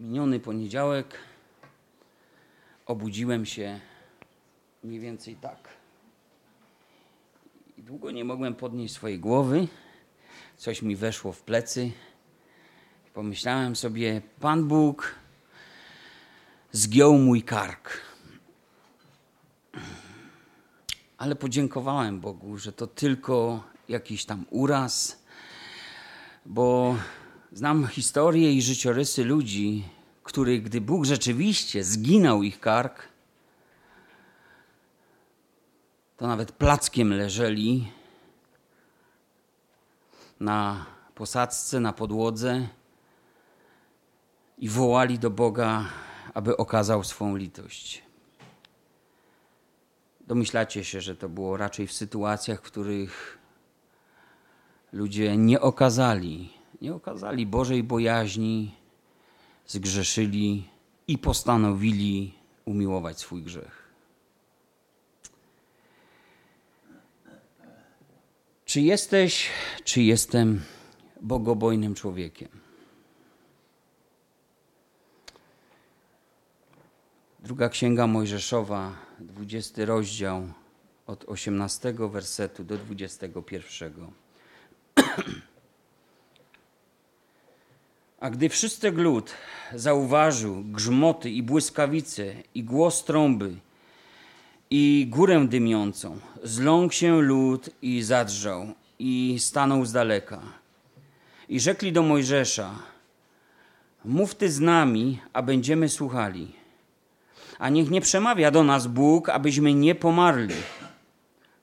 Miniony poniedziałek obudziłem się mniej więcej tak. I długo nie mogłem podnieść swojej głowy. Coś mi weszło w plecy. Pomyślałem sobie, Pan Bóg zgiął mój kark. Ale podziękowałem Bogu, że to tylko jakiś tam uraz, bo znam historię i życiorysy ludzi, których, gdy Bóg rzeczywiście zginął ich kark, to nawet plackiem leżeli na posadzce, na podłodze i wołali do Boga, aby okazał swą litość. Domyślacie się, że to było raczej w sytuacjach, w których ludzie nie okazali, nie okazali Bożej bojaźni, zgrzeszyli i postanowili umiłować swój grzech. Czy jesteś, czy jestem bogobojnym człowiekiem? Druga księga Mojżeszowa, 20 rozdział, od 18 wersetu do 21. A gdy wszyscy lud zauważył grzmoty i błyskawice i głos trąby i górę dymiącą, zląkł się lud i zadrżał i stanął z daleka. I rzekli do Mojżesza, mów ty z nami, a będziemy słuchali. A niech nie przemawia do nas Bóg, abyśmy nie pomarli.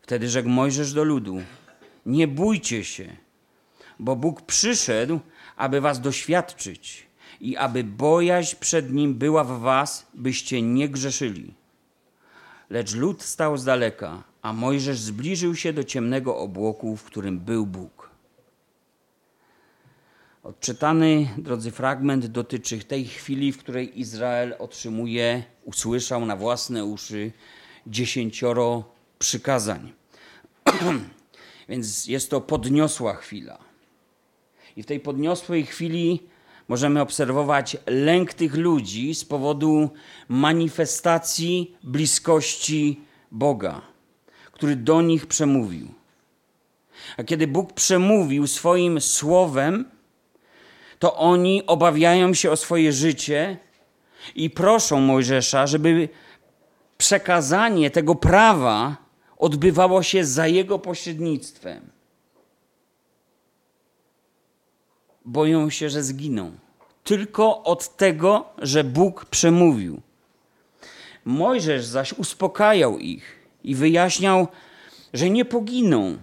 Wtedy rzekł Mojżesz do ludu, nie bójcie się, bo Bóg przyszedł, aby was doświadczyć i aby bojaźń przed Nim była w was, byście nie grzeszyli. Lecz lud stał z daleka, a Mojżesz zbliżył się do ciemnego obłoku, w którym był Bóg. Odczytany, drodzy, fragment dotyczy tej chwili, w której Izrael otrzymuje, usłyszał na własne uszy dziesięcioro przykazań. Więc jest to podniosła chwila. I w tej podniosłej chwili możemy obserwować lęk tych ludzi z powodu manifestacji bliskości Boga, który do nich przemówił. A kiedy Bóg przemówił swoim słowem, to oni obawiają się o swoje życie i proszą Mojżesza, żeby przekazanie tego prawa odbywało się za jego pośrednictwem. Boją się, że zginą. Tylko od tego, że Bóg przemówił. Mojżesz zaś uspokajał ich i wyjaśniał, że nie poginą,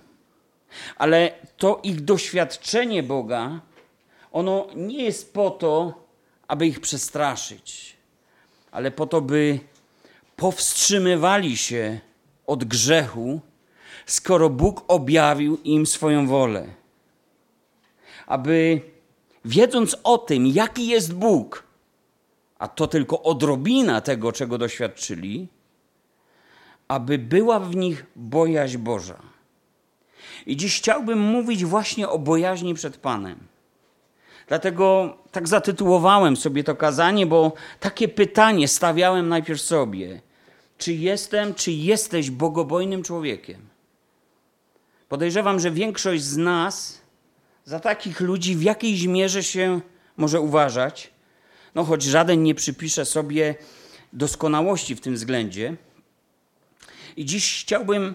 ale to ich doświadczenie Boga, ono nie jest po to, aby ich przestraszyć, ale po to, by powstrzymywali się od grzechu, skoro Bóg objawił im swoją wolę. Aby wiedząc o tym, jaki jest Bóg, a to tylko odrobina tego, czego doświadczyli, aby była w nich bojaźń Boża. I dziś chciałbym mówić właśnie o bojaźni przed Panem. Dlatego tak zatytułowałem sobie to kazanie, bo takie pytanie stawiałem najpierw sobie: czy jestem, czy jesteś bogobojnym człowiekiem? Podejrzewam, że większość z nas za takich ludzi w jakiejś mierze się może uważać, no choć żaden nie przypisze sobie doskonałości w tym względzie. I dziś chciałbym,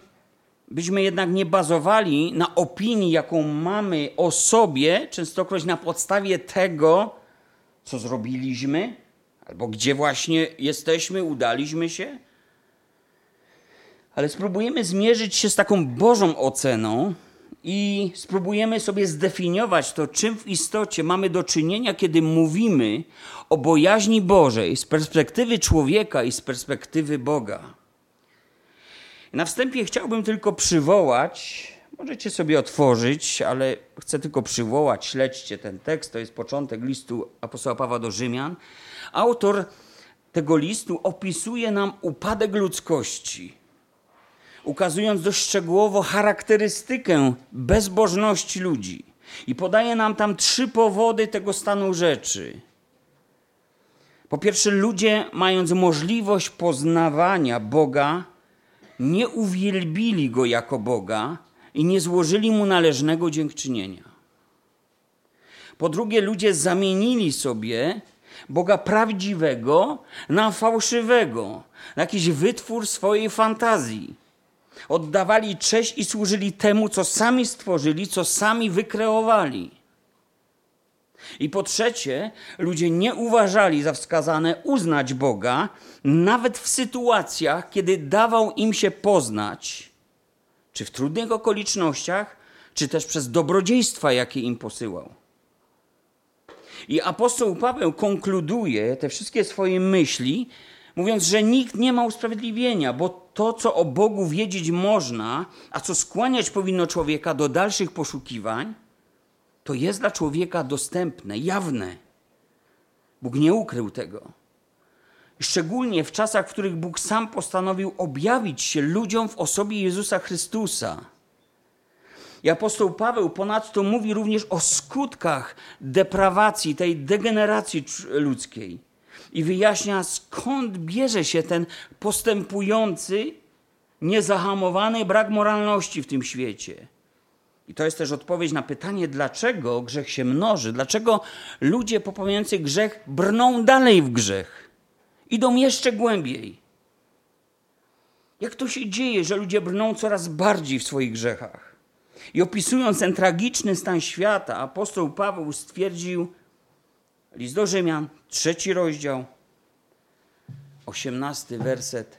byśmy jednak nie bazowali na opinii, jaką mamy o sobie, częstokroć na podstawie tego, co zrobiliśmy, albo gdzie właśnie jesteśmy, udaliśmy się, ale spróbujemy zmierzyć się z taką Bożą oceną, i spróbujemy sobie zdefiniować to, czym w istocie mamy do czynienia, kiedy mówimy o bojaźni Bożej z perspektywy człowieka i z perspektywy Boga. Na wstępie chciałbym tylko przywołać, możecie sobie otworzyć, ale chcę tylko przywołać, śledźcie ten tekst, to jest początek listu apostoła Pawła do Rzymian. Autor tego listu opisuje nam upadek ludzkości ukazując dość szczegółowo charakterystykę bezbożności ludzi. I podaje nam tam trzy powody tego stanu rzeczy. Po pierwsze, ludzie, mając możliwość poznawania Boga, nie uwielbili go jako Boga i nie złożyli mu należnego dziękczynienia. Po drugie, ludzie zamienili sobie Boga prawdziwego na fałszywego, na jakiś wytwór swojej fantazji. Oddawali cześć i służyli temu, co sami stworzyli, co sami wykreowali. I po trzecie, ludzie nie uważali za wskazane uznać Boga, nawet w sytuacjach, kiedy dawał im się poznać, czy w trudnych okolicznościach, czy też przez dobrodziejstwa, jakie im posyłał. I apostoł Paweł konkluduje te wszystkie swoje myśli, mówiąc, że nikt nie ma usprawiedliwienia, bo to, co o Bogu wiedzieć można, a co skłaniać powinno człowieka do dalszych poszukiwań, to jest dla człowieka dostępne, jawne. Bóg nie ukrył tego. Szczególnie w czasach, w których Bóg sam postanowił objawić się ludziom w osobie Jezusa Chrystusa. I apostoł Paweł ponadto mówi również o skutkach deprawacji, tej degeneracji ludzkiej. I wyjaśnia, skąd bierze się ten postępujący, niezahamowany brak moralności w tym świecie. I to jest też odpowiedź na pytanie, dlaczego grzech się mnoży, dlaczego ludzie popełniający grzech brną dalej w grzech, idą jeszcze głębiej. Jak to się dzieje, że ludzie brną coraz bardziej w swoich grzechach? I opisując ten tragiczny stan świata, apostoł Paweł stwierdził, list do Rzymian, trzeci rozdział, osiemnasty werset,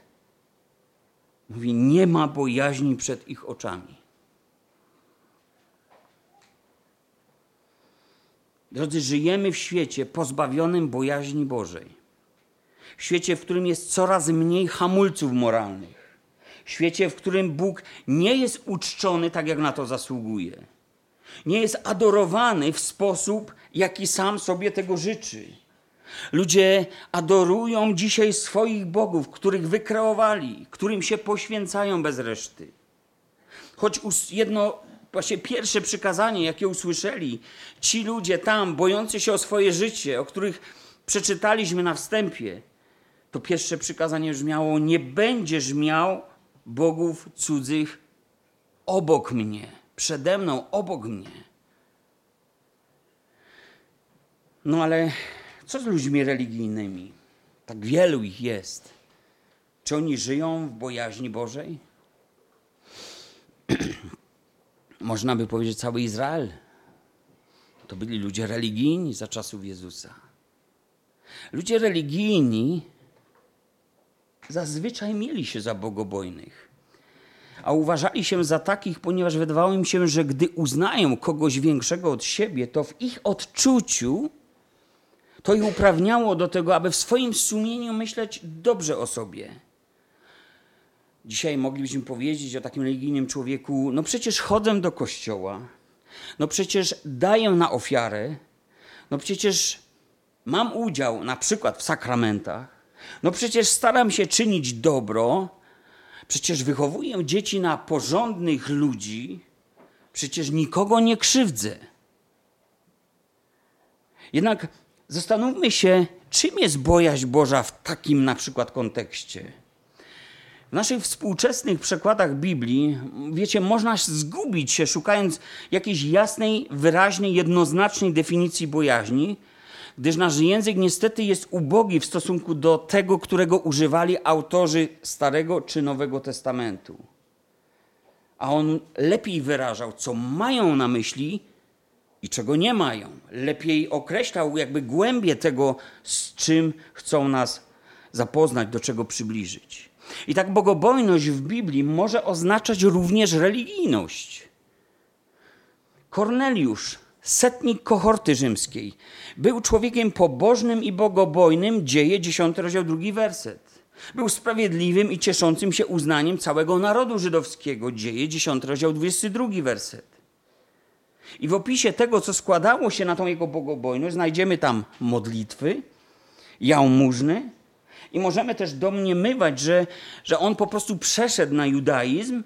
mówi: Nie ma bojaźni przed ich oczami. Drodzy, żyjemy w świecie pozbawionym bojaźni Bożej. W świecie, w którym jest coraz mniej hamulców moralnych. W świecie, w którym Bóg nie jest uczczony tak, jak na to zasługuje. Nie jest adorowany w sposób, jaki sam sobie tego życzy. Ludzie adorują dzisiaj swoich bogów, których wykreowali, którym się poświęcają bez reszty. Choć jedno właśnie pierwsze przykazanie, jakie usłyszeli ci ludzie tam, bojący się o swoje życie, o których przeczytaliśmy na wstępie, to pierwsze przykazanie brzmiało: Nie będziesz miał bogów cudzych obok mnie, przede mną, obok mnie. No ale co z ludźmi religijnymi? Tak wielu ich jest. Czy oni żyją w bojaźni Bożej? można by powiedzieć cały Izrael. To byli ludzie religijni za czasów Jezusa. Ludzie religijni zazwyczaj mieli się za bogobojnych, a uważali się za takich, ponieważ wydawało im się, że gdy uznają kogoś większego od siebie, to w ich odczuciu to ich uprawniało do tego, aby w swoim sumieniu myśleć dobrze o sobie. Dzisiaj moglibyśmy powiedzieć o takim religijnym człowieku: no przecież chodzę do kościoła, no przecież daję na ofiarę, no przecież mam udział na przykład w sakramentach, no przecież staram się czynić dobro, przecież wychowuję dzieci na porządnych ludzi, przecież nikogo nie krzywdzę. Jednak zastanówmy się, czym jest bojaźń Boża w takim na przykład kontekście. W naszych współczesnych przekładach Biblii, wiecie, można zgubić się szukając jakiejś jasnej, wyraźnej, jednoznacznej definicji bojaźni, gdyż nasz język niestety jest ubogi w stosunku do tego, którego używali autorzy Starego czy Nowego Testamentu. A on lepiej wyrażał, co mają na myśli i czego nie mają. Lepiej określał jakby głębie tego, z czym chcą nas zapoznać, do czego przybliżyć. I tak bogobojność w Biblii może oznaczać również religijność. Korneliusz, setnik kohorty rzymskiej, był człowiekiem pobożnym i bogobojnym, dzieje 10 rozdział drugi werset. Był sprawiedliwym i cieszącym się uznaniem całego narodu żydowskiego, dzieje 10 rozdział 22 werset. I w opisie tego, co składało się na tą jego bogobojność, znajdziemy tam modlitwy, jałmużny, i możemy też domniemywać, że, że on po prostu przeszedł na judaizm,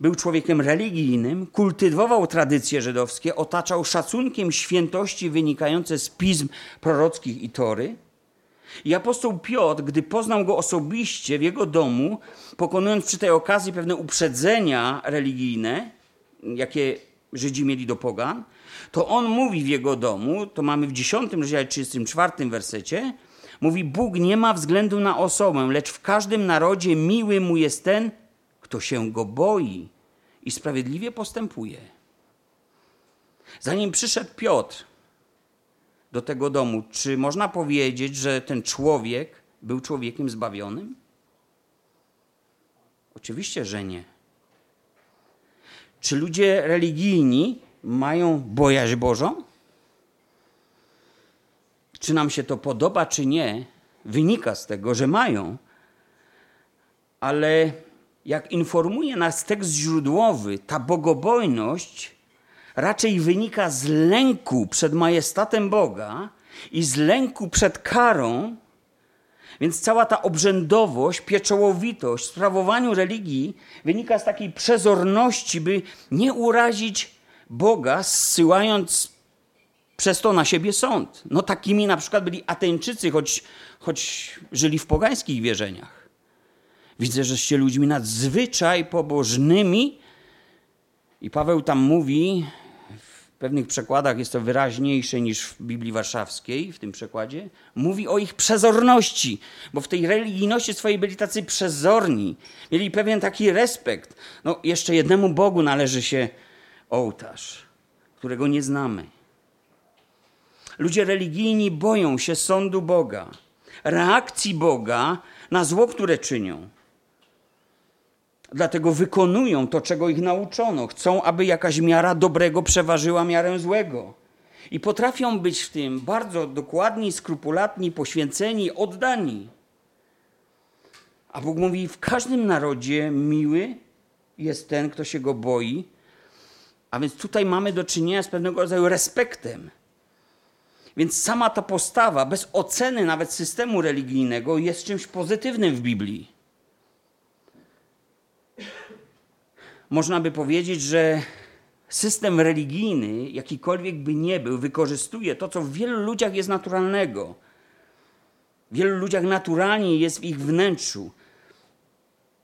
był człowiekiem religijnym, kultywował tradycje żydowskie, otaczał szacunkiem świętości wynikające z pism prorockich i tory. I apostoł Piotr, gdy poznał go osobiście w jego domu, pokonując przy tej okazji pewne uprzedzenia religijne, jakie Żydzi mieli do pogan, to on mówi w jego domu, to mamy w 10 rozdziale 34 wersecie, mówi Bóg nie ma względu na osobę, lecz w każdym narodzie miły mu jest ten, kto się go boi i sprawiedliwie postępuje. Zanim przyszedł Piotr do tego domu, czy można powiedzieć, że ten człowiek był człowiekiem zbawionym? Oczywiście, że nie. Czy ludzie religijni mają bojaźń Bożą? Czy nam się to podoba, czy nie, wynika z tego, że mają. Ale jak informuje nas tekst źródłowy, ta bogobojność raczej wynika z lęku przed majestatem Boga i z lęku przed karą. Więc cała ta obrzędowość, pieczołowitość w sprawowaniu religii wynika z takiej przezorności, by nie urazić Boga, zsyłając przez to na siebie sąd. No takimi na przykład byli Ateńczycy, choć, choć żyli w pogańskich wierzeniach. Widzę, żeście ludźmi nadzwyczaj pobożnymi. I Paweł tam mówi, w pewnych przekładach jest to wyraźniejsze niż w Biblii Warszawskiej, w tym przekładzie, mówi o ich przezorności, bo w tej religijności swojej byli tacy przezorni, mieli pewien taki respekt. No, jeszcze jednemu Bogu należy się ołtarz, którego nie znamy. Ludzie religijni boją się sądu Boga, reakcji Boga na zło, które czynią. Dlatego wykonują to, czego ich nauczono. Chcą, aby jakaś miara dobrego przeważyła miarę złego. I potrafią być w tym bardzo dokładni, skrupulatni, poświęceni, oddani. A Bóg mówi: W każdym narodzie miły jest ten, kto się go boi. A więc tutaj mamy do czynienia z pewnego rodzaju respektem. Więc sama ta postawa, bez oceny nawet systemu religijnego, jest czymś pozytywnym w Biblii. Można by powiedzieć, że system religijny, jakikolwiek by nie był, wykorzystuje to, co w wielu ludziach jest naturalnego. W wielu ludziach naturalnie jest w ich wnętrzu,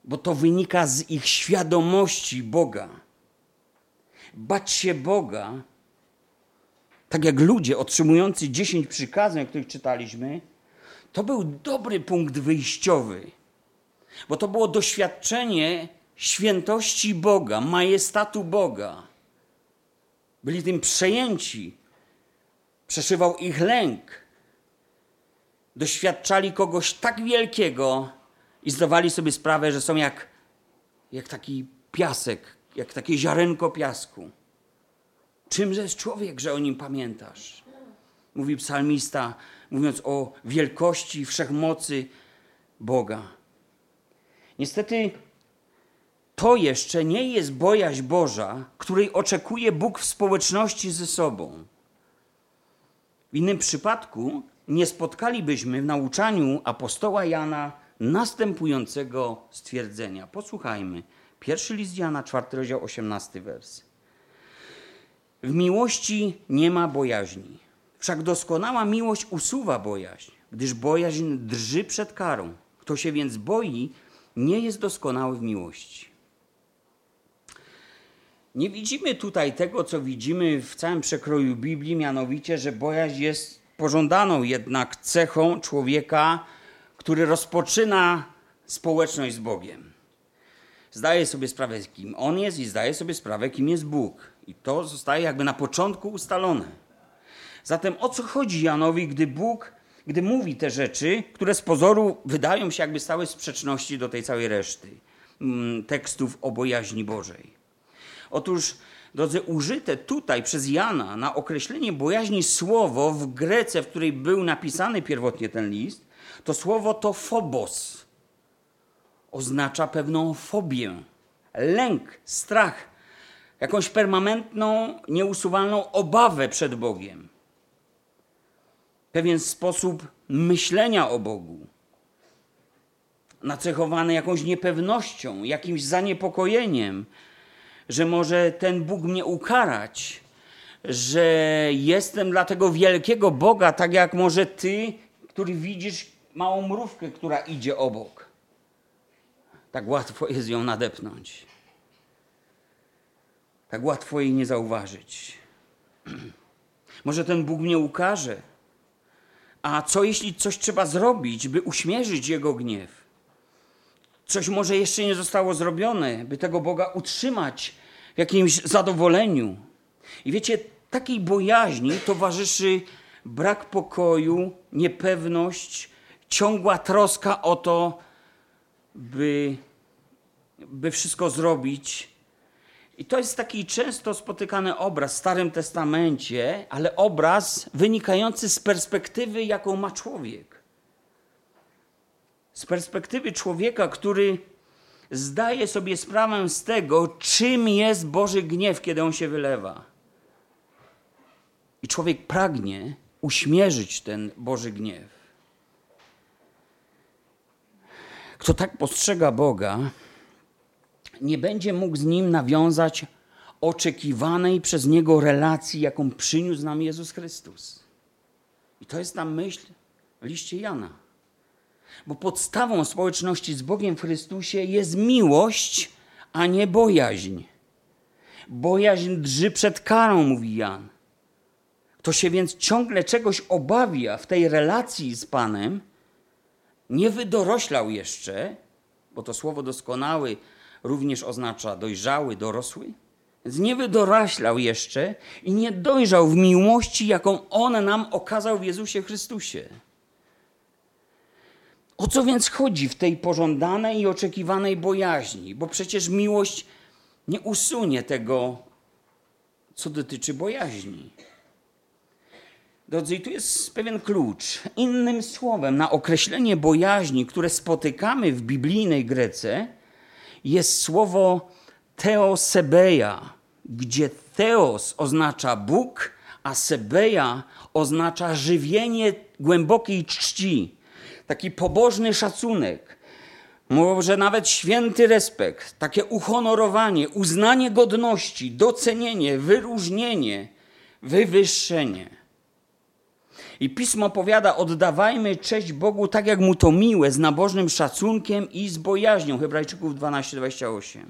bo to wynika z ich świadomości Boga. Bać się Boga tak jak ludzie otrzymujący dziesięć przykazań, o których czytaliśmy, to był dobry punkt wyjściowy, bo to było doświadczenie świętości Boga, majestatu Boga. Byli tym przejęci, przeszywał ich lęk. Doświadczali kogoś tak wielkiego i zdawali sobie sprawę, że są jak, jak taki piasek, jak takie ziarenko piasku. Czymże jest człowiek, że o nim pamiętasz? Mówi psalmista, mówiąc o wielkości, wszechmocy Boga. Niestety to jeszcze nie jest bojaźń Boża, której oczekuje Bóg w społeczności ze sobą. W innym przypadku nie spotkalibyśmy w nauczaniu apostoła Jana następującego stwierdzenia. Posłuchajmy. Pierwszy list Jana, czwarty rozdział, osiemnasty wers. W miłości nie ma bojaźni. Wszak doskonała miłość usuwa bojaźń, gdyż bojaźń drży przed karą. Kto się więc boi, nie jest doskonały w miłości. Nie widzimy tutaj tego, co widzimy w całym przekroju Biblii, mianowicie, że bojaźń jest pożądaną jednak cechą człowieka, który rozpoczyna społeczność z Bogiem. Zdaje sobie sprawę, kim on jest i zdaje sobie sprawę, kim jest Bóg. I to zostaje jakby na początku ustalone. Zatem o co chodzi Janowi, gdy Bóg, gdy mówi te rzeczy, które z pozoru wydają się jakby stały sprzeczności do tej całej reszty mm, tekstów o bojaźni Bożej? Otóż, drodzy, użyte tutaj przez Jana na określenie bojaźni słowo w Grece, w której był napisany pierwotnie ten list, to słowo to phobos. Oznacza pewną fobię, lęk, strach, jakąś permanentną, nieusuwalną obawę przed Bogiem. Pewien sposób myślenia o Bogu, nacechowany jakąś niepewnością, jakimś zaniepokojeniem, że może ten Bóg mnie ukarać, że jestem dla tego wielkiego Boga, tak jak może ty, który widzisz małą mrówkę, która idzie obok. Tak łatwo jest ją nadepnąć. Tak łatwo jej nie zauważyć. Może ten Bóg mnie ukaże. A co jeśli coś trzeba zrobić, by uśmierzyć jego gniew? Coś może jeszcze nie zostało zrobione, by tego Boga utrzymać w jakimś zadowoleniu. I wiecie, takiej bojaźni towarzyszy brak pokoju, niepewność, ciągła troska o to, by, by wszystko zrobić. I to jest taki często spotykany obraz w Starym Testamencie, ale obraz wynikający z perspektywy, jaką ma człowiek. Z perspektywy człowieka, który zdaje sobie sprawę z tego, czym jest Boży gniew, kiedy on się wylewa. I człowiek pragnie uśmierzyć ten Boży gniew. Kto tak postrzega Boga, nie będzie mógł z nim nawiązać oczekiwanej przez niego relacji, jaką przyniósł nam Jezus Chrystus. I to jest ta myśl w liście Jana. Bo podstawą społeczności z Bogiem w Chrystusie jest miłość, a nie bojaźń. Bojaźń drży przed karą, mówi Jan. Kto się więc ciągle czegoś obawia w tej relacji z Panem, nie wydoroślał jeszcze, bo to słowo doskonały również oznacza dojrzały, dorosły, więc nie wydoroślał jeszcze i nie dojrzał w miłości, jaką On nam okazał w Jezusie Chrystusie. O co więc chodzi w tej pożądanej i oczekiwanej bojaźni? Bo przecież miłość nie usunie tego, co dotyczy bojaźni. Drodzy, i tu jest pewien klucz. Innym słowem, na określenie bojaźni, które spotykamy w biblijnej Grece, jest słowo teosebeja, gdzie theos oznacza Bóg, a sebeja oznacza żywienie głębokiej czci, taki pobożny szacunek, może nawet święty respekt, takie uhonorowanie, uznanie godności, docenienie, wyróżnienie, wywyższenie. I pismo powiada: oddawajmy cześć Bogu tak, jak mu to miłe, z nabożnym szacunkiem i z bojaźnią. Hebrajczyków 12:28.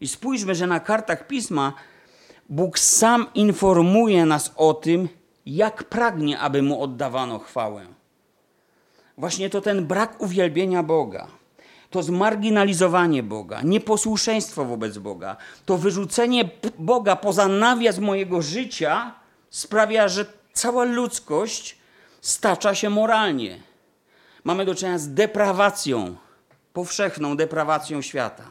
I spójrzmy, że na kartach pisma Bóg sam informuje nas o tym, jak pragnie, aby mu oddawano chwałę. Właśnie to ten brak uwielbienia Boga, to zmarginalizowanie Boga, nieposłuszeństwo wobec Boga, to wyrzucenie Boga poza nawias mojego życia sprawia, że cała ludzkość stacza się moralnie. Mamy do czynienia z deprawacją, powszechną deprawacją świata.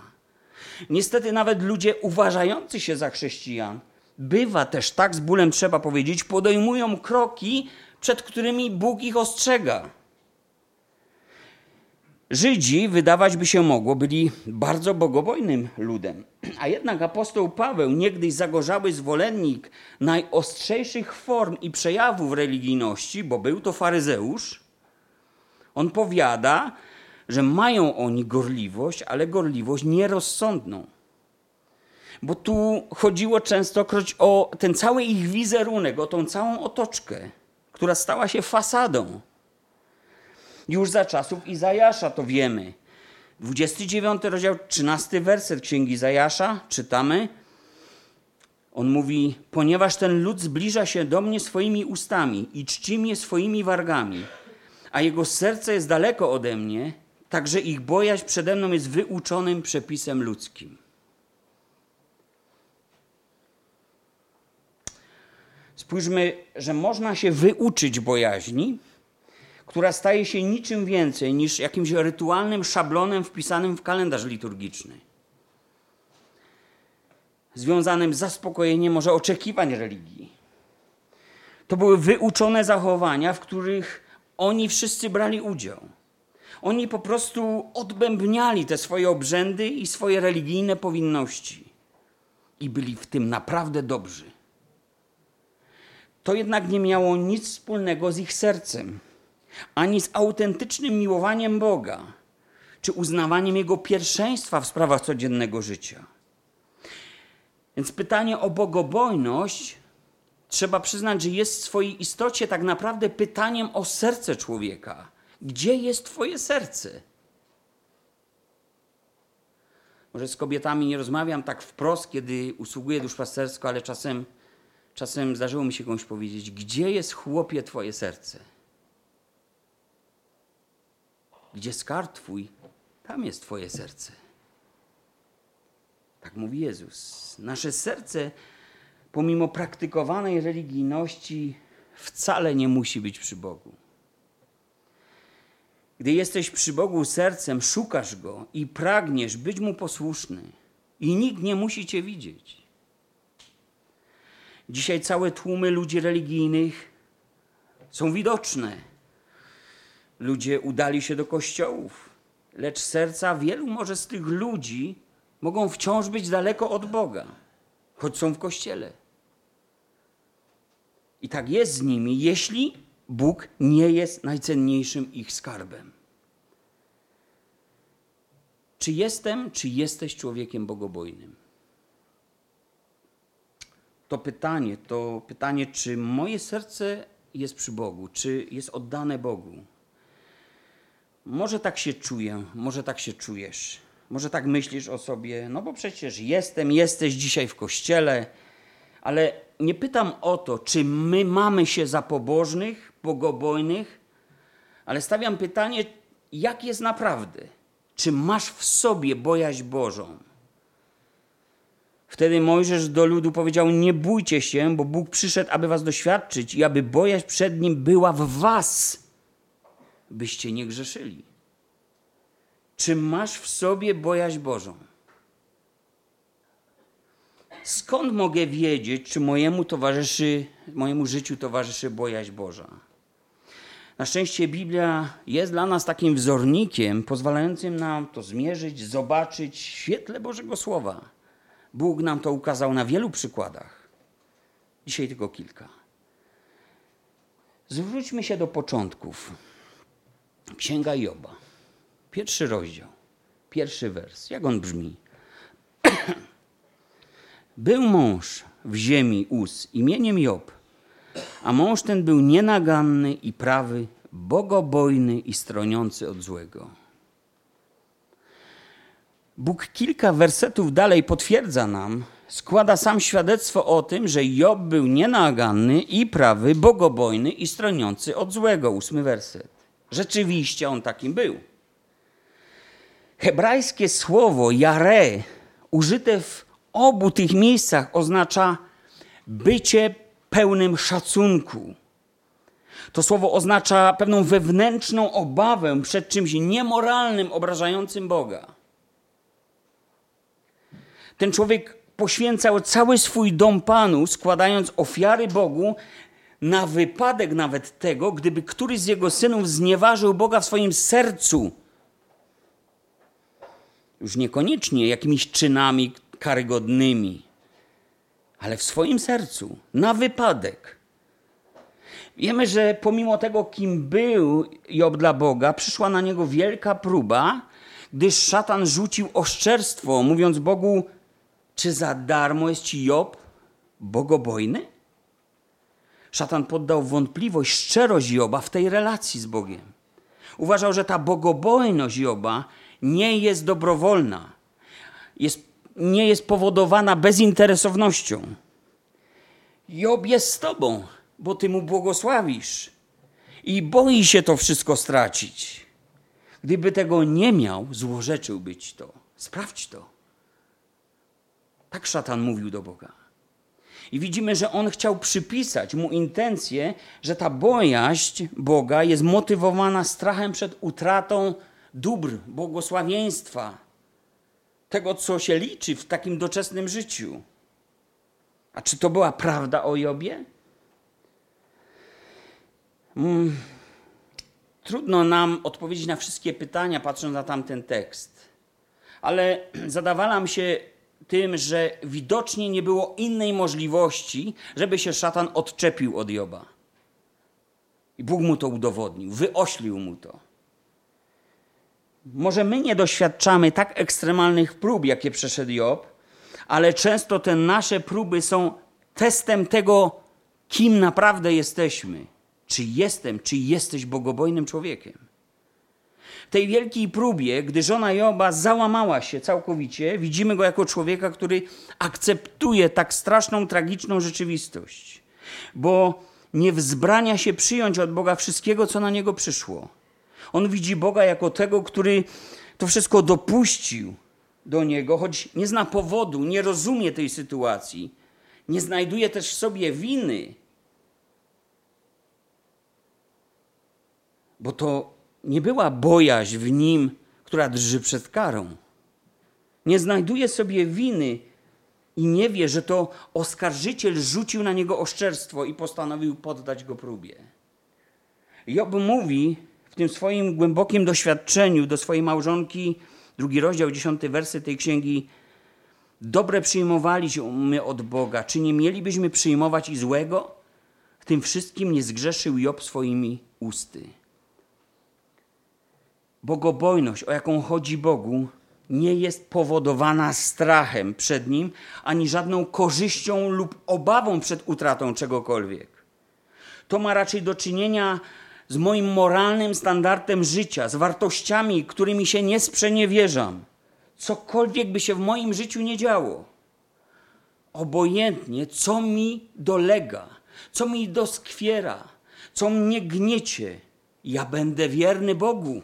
Niestety nawet ludzie uważający się za chrześcijan, bywa też tak z bólem trzeba powiedzieć, podejmują kroki, przed którymi Bóg ich ostrzega. Żydzi, wydawać by się mogło, byli bardzo bogobojnym ludem. A jednak apostoł Paweł, niegdyś zagorzały zwolennik najostrzejszych form i przejawów religijności, bo był to faryzeusz, on powiada, że mają oni gorliwość, ale gorliwość nierozsądną. Bo tu chodziło częstokroć o ten cały ich wizerunek, o tą całą otoczkę, która stała się fasadą już za czasów Izajasza, to wiemy. 29 rozdział, 13 werset Księgi Izajasza, czytamy. On mówi, ponieważ ten lud zbliża się do mnie swoimi ustami i czci mnie swoimi wargami, a jego serce jest daleko ode mnie, także ich bojaźń przede mną jest wyuczonym przepisem ludzkim. Spójrzmy, że można się wyuczyć bojaźni, która staje się niczym więcej niż jakimś rytualnym szablonem wpisanym w kalendarz liturgiczny. Związanym z zaspokojeniem może oczekiwań religii. To były wyuczone zachowania, w których oni wszyscy brali udział. Oni po prostu odbębniali te swoje obrzędy i swoje religijne powinności. I byli w tym naprawdę dobrzy. To jednak nie miało nic wspólnego z ich sercem ani z autentycznym miłowaniem Boga, czy uznawaniem Jego pierwszeństwa w sprawach codziennego życia. Więc pytanie o bogobojność trzeba przyznać, że jest w swojej istocie tak naprawdę pytaniem o serce człowieka. Gdzie jest Twoje serce? Może z kobietami nie rozmawiam tak wprost, kiedy usługuję duszpastersko, ale czasem, czasem zdarzyło mi się komuś powiedzieć: Gdzie jest chłopie Twoje serce? Gdzie skarb Twój, tam jest Twoje serce. Tak mówi Jezus. Nasze serce, pomimo praktykowanej religijności, wcale nie musi być przy Bogu. Gdy jesteś przy Bogu sercem, szukasz Go i pragniesz być Mu posłuszny, i nikt nie musi Cię widzieć. Dzisiaj całe tłumy ludzi religijnych są widoczne. Ludzie udali się do kościołów, lecz serca wielu może z tych ludzi mogą wciąż być daleko od Boga, choć są w kościele. I tak jest z nimi, jeśli Bóg nie jest najcenniejszym ich skarbem. Czy jestem, czy jesteś człowiekiem bogobojnym? To pytanie, to pytanie, czy moje serce jest przy Bogu, czy jest oddane Bogu. Może tak się czuję, może tak się czujesz, może tak myślisz o sobie, no bo przecież jestem, jesteś dzisiaj w kościele, ale nie pytam o to, czy my mamy się za pobożnych, bogobojnych, ale stawiam pytanie, jak jest naprawdę? Czy masz w sobie bojaźń Bożą? Wtedy Mojżesz do ludu powiedział: Nie bójcie się, bo Bóg przyszedł, aby was doświadczyć i aby bojaźń przed nim była w was, byście nie grzeszyli. Czy masz w sobie bojaźń Bożą? Skąd mogę wiedzieć, czy mojemu towarzyszy, mojemu życiu towarzyszy bojaźń Boża? Na szczęście Biblia jest dla nas takim wzornikiem, pozwalającym nam to zmierzyć, zobaczyć w świetle Bożego Słowa. Bóg nam to ukazał na wielu przykładach. Dzisiaj tylko kilka. Zwróćmy się do początków. Księga Joba. Pierwszy rozdział, pierwszy wers. Jak on brzmi? Był mąż w ziemi Uz imieniem Job, a mąż ten był nienaganny i prawy, bogobojny i stroniący od złego. Bóg kilka wersetów dalej potwierdza nam, składa sam świadectwo o tym, że Job był nienaganny i prawy, bogobojny i stroniący od złego. Ósmy werset. Rzeczywiście on takim był. Hebrajskie słowo jare, użyte w obu tych miejscach, oznacza bycie pełnym szacunku. To słowo oznacza pewną wewnętrzną obawę przed czymś niemoralnym, obrażającym Boga. Ten człowiek poświęcał cały swój dom Panu, składając ofiary Bogu na wypadek nawet tego, gdyby któryś z jego synów znieważył Boga w swoim sercu. Już niekoniecznie jakimiś czynami karygodnymi, ale w swoim sercu, na wypadek. Wiemy, że pomimo tego, kim był Job dla Boga, przyszła na niego wielka próba, gdyż szatan rzucił oszczerstwo, mówiąc Bogu, czy za darmo jest ci Job bogobojny? Szatan poddał wątpliwość szczerość Joba w tej relacji z Bogiem. Uważał, że ta bogobojność Joba nie jest dobrowolna, jest, nie jest powodowana bezinteresownością. Job jest z tobą, bo ty mu błogosławisz i boi się to wszystko stracić. Gdyby tego nie miał, złorzeczyłby ci to. Sprawdź to. Tak szatan mówił do Boga. I widzimy, że on chciał przypisać mu intencję, że ta bojaźń Boga jest motywowana strachem przed utratą dóbr, błogosławieństwa, tego, co się liczy w takim doczesnym życiu. A czy to była prawda o Jobie? Hmm. Trudno nam odpowiedzieć na wszystkie pytania, patrząc na tamten tekst. Ale zadawalam się tym, że widocznie nie było innej możliwości, żeby się szatan odczepił od Joba. I Bóg mu to udowodnił, wyoślił mu to. Może my nie doświadczamy tak ekstremalnych prób, jakie przeszedł Job, ale często te nasze próby są testem tego, kim naprawdę jesteśmy. Czy jestem, czy jesteś bogobojnym człowiekiem? W tej wielkiej próbie, gdy żona Joba załamała się całkowicie, widzimy go jako człowieka, który akceptuje tak straszną, tragiczną rzeczywistość, bo nie wzbrania się przyjąć od Boga wszystkiego, co na niego przyszło. On widzi Boga jako tego, który to wszystko dopuścił do niego, choć nie zna powodu, nie rozumie tej sytuacji, nie znajduje też w sobie winy. Bo to nie była bojaźń w nim, która drży przed karą. Nie znajduje sobie winy i nie wie, że to oskarżyciel rzucił na niego oszczerstwo i postanowił poddać go próbie. Job mówi w tym swoim głębokim doświadczeniu do swojej małżonki, drugi rozdział, dziesiąty wersy tej księgi, dobre przyjmowaliśmy od Boga, czy nie mielibyśmy przyjmować i złego? W tym wszystkim nie zgrzeszył Job swoimi usty. Bogobojność, o jaką chodzi Bogu, nie jest powodowana strachem przed Nim, ani żadną korzyścią lub obawą przed utratą czegokolwiek. To ma raczej do czynienia z moim moralnym standardem życia, z wartościami, którymi się nie sprzeniewierzam. Cokolwiek by się w moim życiu nie działo. Obojętnie, co mi dolega, co mi doskwiera, co mnie gniecie, ja będę wierny Bogu.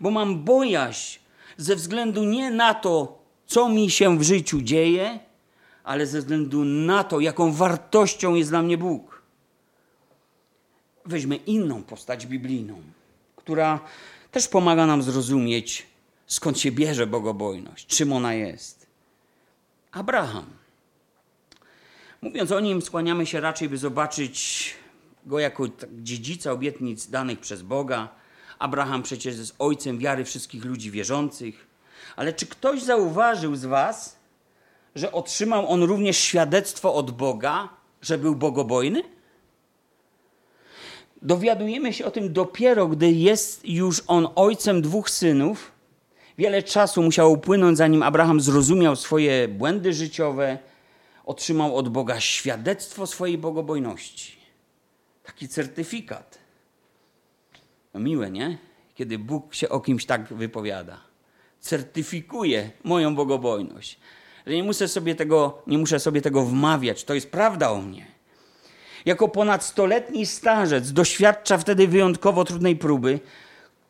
Bo mam bojaźń ze względu nie na to, co mi się w życiu dzieje, ale ze względu na to, jaką wartością jest dla mnie Bóg. Weźmy inną postać biblijną, która też pomaga nam zrozumieć, skąd się bierze bogobojność, czym ona jest. Abraham. Mówiąc o nim, skłaniamy się raczej, by zobaczyć go jako dziedzica obietnic danych przez Boga. Abraham przecież jest ojcem wiary wszystkich ludzi wierzących. Ale czy ktoś zauważył z Was, że otrzymał on również świadectwo od Boga, że był bogobojny? Dowiadujemy się o tym dopiero, gdy jest już on ojcem dwóch synów. Wiele czasu musiało upłynąć, zanim Abraham zrozumiał swoje błędy życiowe, otrzymał od Boga świadectwo swojej bogobojności. Taki certyfikat. No miłe, nie? Kiedy Bóg się o kimś tak wypowiada. Certyfikuje moją bogobojność. Że nie muszę sobie tego, nie muszę sobie tego wmawiać. To jest prawda o mnie. Jako ponadstoletni starzec doświadcza wtedy wyjątkowo trudnej próby,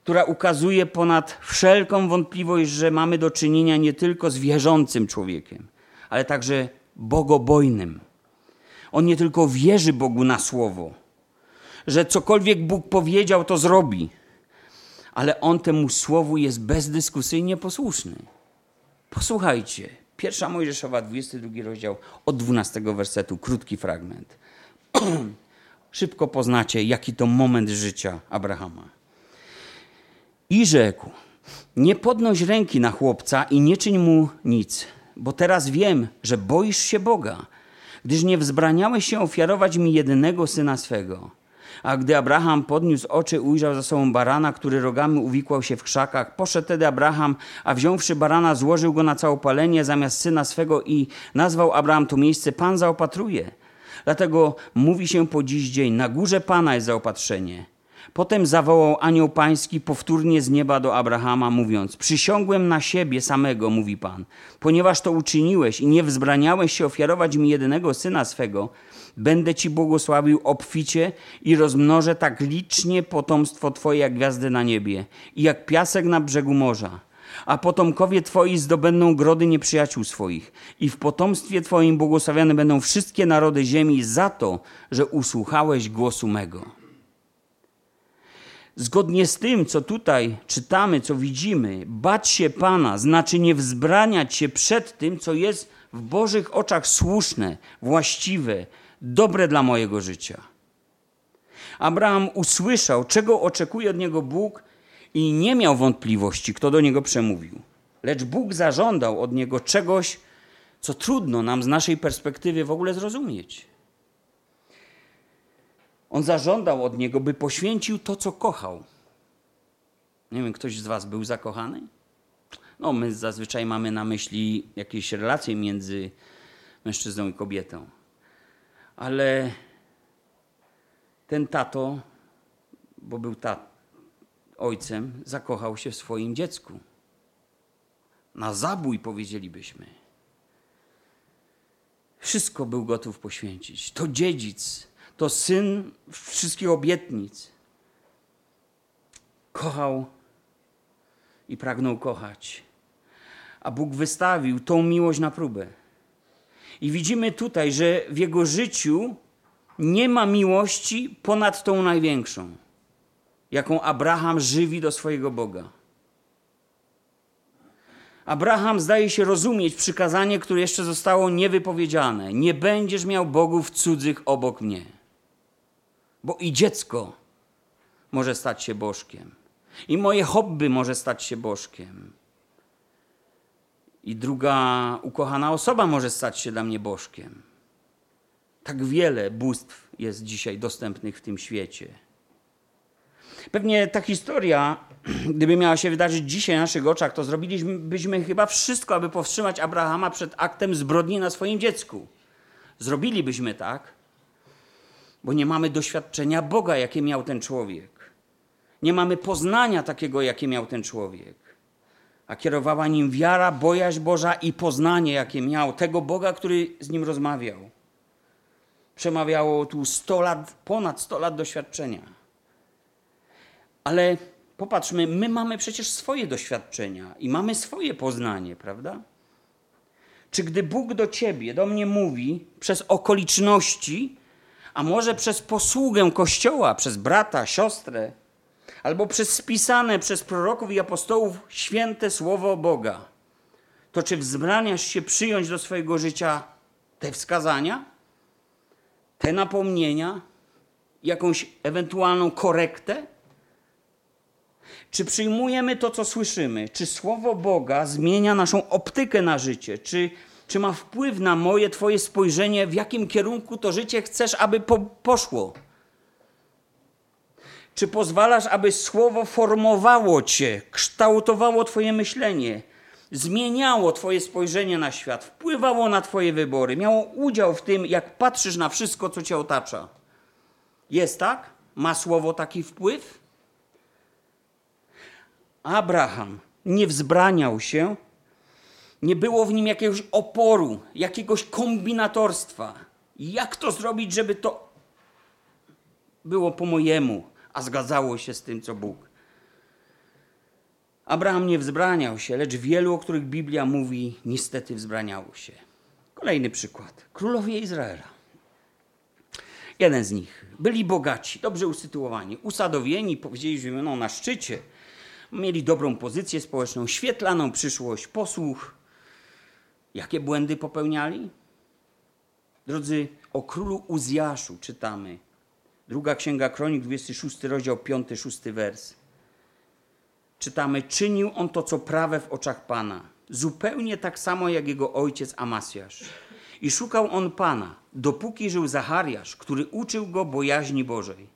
która ukazuje ponad wszelką wątpliwość, że mamy do czynienia nie tylko z wierzącym człowiekiem, ale także bogobojnym. On nie tylko wierzy Bogu na słowo, że cokolwiek Bóg powiedział, to zrobi, ale on temu słowu jest bezdyskusyjnie posłuszny. Posłuchajcie, pierwsza Mojżeszowa, 22 rozdział, od 12 wersetu, krótki fragment. Szybko poznacie, jaki to moment życia Abrahama. I rzekł: Nie podnoś ręki na chłopca i nie czyń mu nic, bo teraz wiem, że boisz się Boga, gdyż nie wzbraniałeś się ofiarować mi jedynego syna swego. A gdy Abraham podniósł oczy, ujrzał za sobą barana, który rogami uwikłał się w krzakach. Poszedł tedy Abraham, a wziąwszy barana, złożył go na całopalenie zamiast syna swego i nazwał Abraham to miejsce Pan zaopatruje. Dlatego mówi się po dziś dzień, na górze Pana jest zaopatrzenie. Potem zawołał anioł pański powtórnie z nieba do Abrahama, mówiąc: Przysiągłem na siebie samego, mówi Pan, ponieważ to uczyniłeś i nie wzbraniałeś się ofiarować mi jedynego syna swego, będę ci błogosławił obficie i rozmnożę tak licznie potomstwo Twoje jak gwiazdy na niebie i jak piasek na brzegu morza a potomkowie Twoi zdobędą grody nieprzyjaciół swoich. I w potomstwie Twoim błogosławione będą wszystkie narody ziemi za to, że usłuchałeś głosu mego. Zgodnie z tym, co tutaj czytamy, co widzimy, bać się Pana znaczy nie wzbraniać się przed tym, co jest w Bożych oczach słuszne, właściwe, dobre dla mojego życia. Abraham usłyszał, czego oczekuje od niego Bóg i nie miał wątpliwości, kto do niego przemówił. Lecz Bóg zażądał od niego czegoś, co trudno nam z naszej perspektywy w ogóle zrozumieć. On zażądał od niego, by poświęcił to, co kochał. Nie wiem, ktoś z Was był zakochany? No, my zazwyczaj mamy na myśli jakieś relacje między mężczyzną i kobietą. Ale ten tato, bo był tat, ojcem zakochał się w swoim dziecku. Na zabój powiedzielibyśmy. Wszystko był gotów poświęcić. To dziedzic, to syn wszystkich obietnic. Kochał i pragnął kochać. A Bóg wystawił tą miłość na próbę. I widzimy tutaj, że w jego życiu nie ma miłości ponad tą największą, jaką Abraham żywi do swojego Boga. Abraham zdaje się rozumieć przykazanie, które jeszcze zostało niewypowiedziane. Nie będziesz miał bogów cudzych obok mnie. Bo i dziecko może stać się bożkiem. I moje hobby może stać się bożkiem. I druga ukochana osoba może stać się dla mnie bożkiem. Tak wiele bóstw jest dzisiaj dostępnych w tym świecie. Pewnie ta historia, gdyby miała się wydarzyć dzisiaj na naszych oczach, to zrobilibyśmy chyba wszystko, aby powstrzymać Abrahama przed aktem zbrodni na swoim dziecku. Zrobilibyśmy tak, bo nie mamy doświadczenia Boga, jakie miał ten człowiek. Nie mamy poznania takiego, jakie miał ten człowiek. A kierowała nim wiara, bojaźń Boża i poznanie, jakie miał tego Boga, który z nim rozmawiał. Przemawiało tu 100 lat, ponad 100 lat doświadczenia. Ale popatrzmy, my mamy przecież swoje doświadczenia i mamy swoje poznanie, prawda? Czy gdy Bóg do ciebie, do mnie mówi przez okoliczności, a może przez posługę Kościoła, przez brata, siostrę, albo przez spisane przez proroków i apostołów święte słowo Boga, to czy wzbraniasz się przyjąć do swojego życia te wskazania, te napomnienia, jakąś ewentualną korektę? Czy przyjmujemy to, co słyszymy? Czy Słowo Boga zmienia naszą optykę na życie? Czy, czy ma wpływ na moje, Twoje spojrzenie, w jakim kierunku to życie chcesz, aby po, poszło? Czy pozwalasz, aby Słowo formowało Cię, kształtowało Twoje myślenie, zmieniało Twoje spojrzenie na świat, wpływało na Twoje wybory, miało udział w tym, jak patrzysz na wszystko, co Cię otacza? Jest tak? Ma Słowo taki wpływ? Abraham nie wzbraniał się, nie było w nim jakiegoś oporu, jakiegoś kombinatorstwa. Jak to zrobić, żeby to było po mojemu, a zgadzało się z tym, co Bóg? Abraham nie wzbraniał się, lecz wielu, o których Biblia mówi, niestety wzbraniało się. Kolejny przykład. Królowie Izraela. Jeden z nich. Byli bogaci, dobrze usytuowani, usadowieni, powiedzieliśmy, no, na szczycie Mieli dobrą pozycję społeczną, świetlaną przyszłość, posłuch. Jakie błędy popełniali? Drodzy, o królu Uzjaszu czytamy. Druga księga kronik, 26 rozdział, 5-6 wers. Czytamy: Czynił on to, co prawe w oczach Pana, zupełnie tak samo jak jego ojciec Amasjasz. I szukał on Pana, dopóki żył Zachariasz, który uczył go bojaźni Bożej.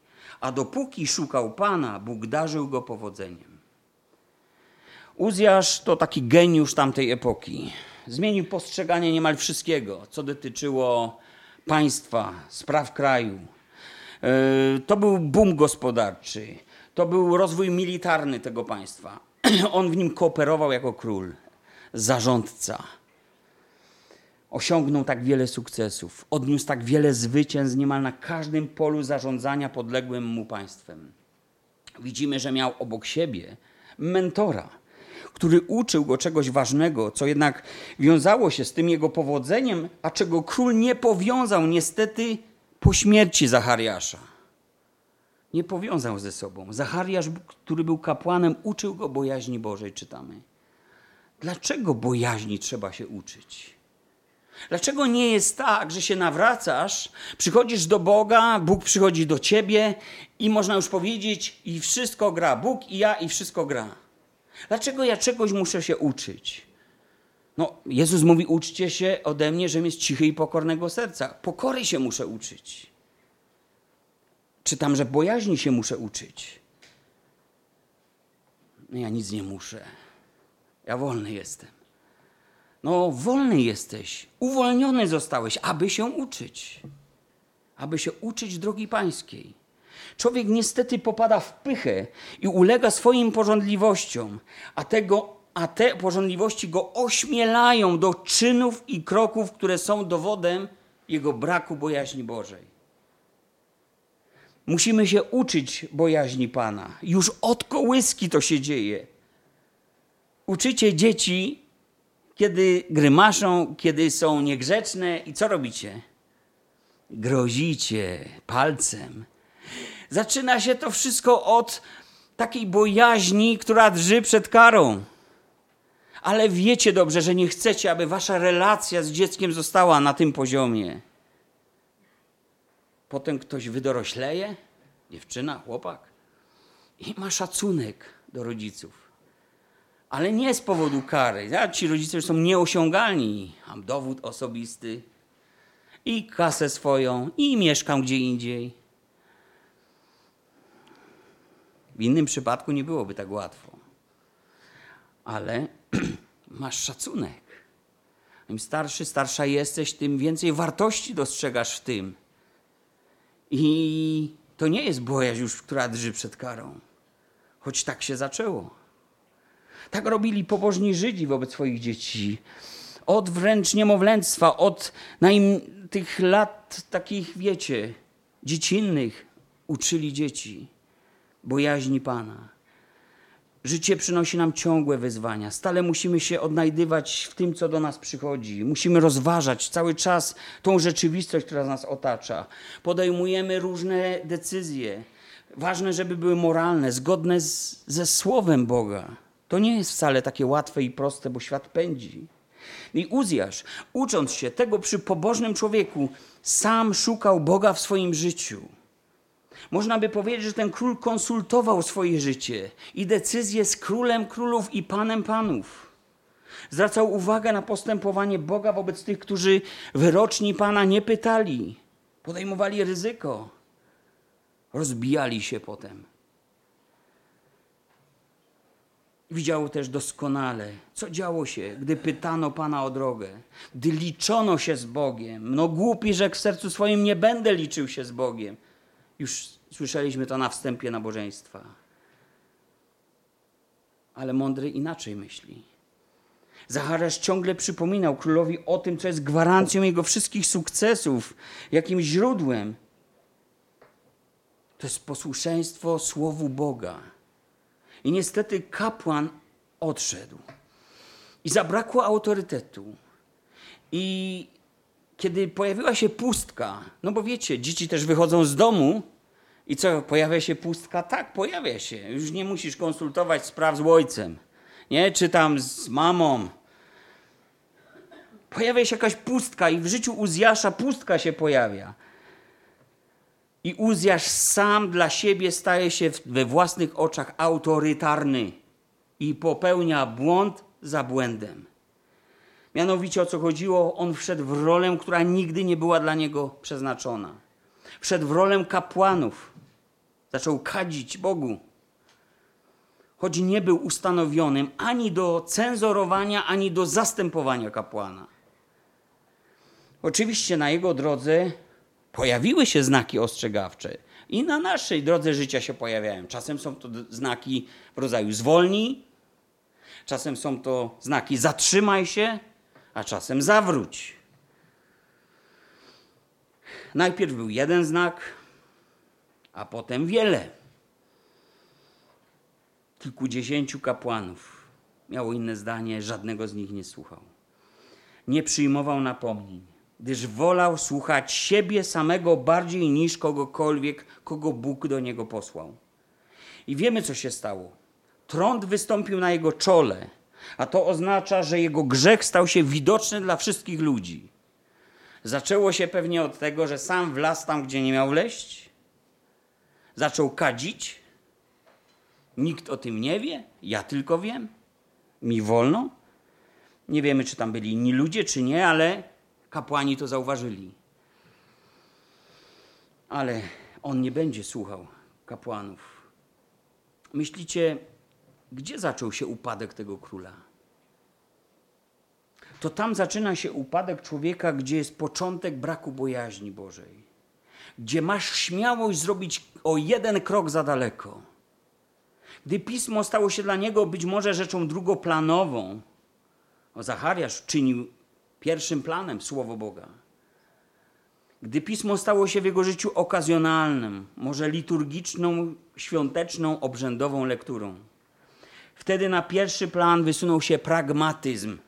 A dopóki szukał Pana, Bóg darzył go powodzeniem. Uzjasz to taki geniusz tamtej epoki. Zmienił postrzeganie niemal wszystkiego, co dotyczyło państwa, spraw kraju. E, to był boom gospodarczy, to był rozwój militarny tego państwa. On w nim kooperował jako król, zarządca. Osiągnął tak wiele sukcesów, odniósł tak wiele zwycięstw niemal na każdym polu zarządzania podległym mu państwem. Widzimy, że miał obok siebie mentora który uczył go czegoś ważnego, co jednak wiązało się z tym jego powodzeniem, a czego król nie powiązał niestety po śmierci Zachariasza. Nie powiązał ze sobą. Zachariasz, który był kapłanem, uczył go bojaźni Bożej, czytamy. Dlaczego bojaźni trzeba się uczyć? Dlaczego nie jest tak, że się nawracasz, przychodzisz do Boga, Bóg przychodzi do ciebie i można już powiedzieć, i wszystko gra. Bóg i ja, i wszystko gra. Dlaczego ja czegoś muszę się uczyć? No, Jezus mówi: uczcie się ode mnie, żebym jest cichy i pokornego serca. Pokory się muszę uczyć. Czytam, że bojaźni się muszę uczyć. No, ja nic nie muszę. Ja wolny jestem. No, wolny jesteś, uwolniony zostałeś, aby się uczyć. Aby się uczyć drogi pańskiej. Człowiek niestety popada w pychę i ulega swoim porządliwościom, a, tego, a te porządliwości go ośmielają do czynów i kroków, które są dowodem jego braku bojaźni Bożej. Musimy się uczyć bojaźni Pana. Już od kołyski to się dzieje. Uczycie dzieci, kiedy grymaszą, kiedy są niegrzeczne i co robicie? Grozicie palcem. Zaczyna się to wszystko od takiej bojaźni, która drży przed karą. Ale wiecie dobrze, że nie chcecie, aby wasza relacja z dzieckiem została na tym poziomie. Potem ktoś wydorośleje, dziewczyna, chłopak, i ma szacunek do rodziców. Ale nie z powodu kary. Ja, ci rodzice są nieosiągalni. Mam dowód osobisty i kasę swoją, i mieszkam gdzie indziej. W innym przypadku nie byłoby tak łatwo. Ale masz szacunek. Im starszy, starsza jesteś, tym więcej wartości dostrzegasz w tym. I to nie jest bojaźń już, która drży przed karą. Choć tak się zaczęło. Tak robili pobożni Żydzi wobec swoich dzieci. Od wręcz niemowlęctwa, od naim, tych lat takich, wiecie, dziecinnych uczyli dzieci bojaźni Pana. Życie przynosi nam ciągłe wyzwania. Stale musimy się odnajdywać w tym, co do nas przychodzi. Musimy rozważać cały czas tą rzeczywistość, która nas otacza. Podejmujemy różne decyzje. Ważne, żeby były moralne, zgodne z, ze Słowem Boga. To nie jest wcale takie łatwe i proste, bo świat pędzi. I Uzjasz, ucząc się tego przy pobożnym człowieku, sam szukał Boga w swoim życiu. Można by powiedzieć, że ten król konsultował swoje życie i decyzje z królem królów i panem panów. Zwracał uwagę na postępowanie Boga wobec tych, którzy wyroczni pana nie pytali, podejmowali ryzyko, rozbijali się potem. Widział też doskonale, co działo się, gdy pytano Pana o drogę, gdy liczono się z Bogiem. No głupi, że w sercu swoim nie będę liczył się z Bogiem. Już słyszeliśmy to na wstępie nabożeństwa. Ale mądry inaczej myśli. Zachariasz ciągle przypominał królowi o tym, co jest gwarancją jego wszystkich sukcesów, jakim źródłem. To jest posłuszeństwo Słowu Boga. I niestety kapłan odszedł. I zabrakło autorytetu. I kiedy pojawiła się pustka, no bo wiecie, dzieci też wychodzą z domu i co, pojawia się pustka? Tak, pojawia się. Już nie musisz konsultować spraw z ojcem, nie? Czy tam z mamą. Pojawia się jakaś pustka i w życiu Uzjasza pustka się pojawia. I Uzjasz sam dla siebie staje się we własnych oczach autorytarny i popełnia błąd za błędem. Mianowicie o co chodziło? On wszedł w rolę, która nigdy nie była dla niego przeznaczona. Wszedł w rolę kapłanów. Zaczął kadzić Bogu. Choć nie był ustanowionym ani do cenzorowania, ani do zastępowania kapłana. Oczywiście na jego drodze pojawiły się znaki ostrzegawcze. I na naszej drodze życia się pojawiają. Czasem są to znaki w rodzaju zwolnij, czasem są to znaki zatrzymaj się, a czasem zawróć. Najpierw był jeden znak, a potem wiele. Kilkudziesięciu kapłanów miało inne zdanie, żadnego z nich nie słuchał. Nie przyjmował napomnień, gdyż wolał słuchać siebie samego bardziej niż kogokolwiek, kogo Bóg do niego posłał. I wiemy, co się stało. Trąd wystąpił na jego czole, a to oznacza, że jego grzech stał się widoczny dla wszystkich ludzi. Zaczęło się pewnie od tego, że sam wlazł tam, gdzie nie miał wleść. Zaczął kadzić. Nikt o tym nie wie, ja tylko wiem. Mi wolno. Nie wiemy, czy tam byli inni ludzie, czy nie, ale kapłani to zauważyli. Ale on nie będzie słuchał kapłanów. Myślicie, gdzie zaczął się upadek tego króla? To tam zaczyna się upadek człowieka, gdzie jest początek braku bojaźni Bożej. Gdzie masz śmiałość zrobić o jeden krok za daleko. Gdy pismo stało się dla niego być może rzeczą drugoplanową, o Zachariasz czynił pierwszym planem słowo Boga. Gdy pismo stało się w jego życiu okazjonalnym, może liturgiczną, świąteczną, obrzędową lekturą, wtedy na pierwszy plan wysunął się pragmatyzm.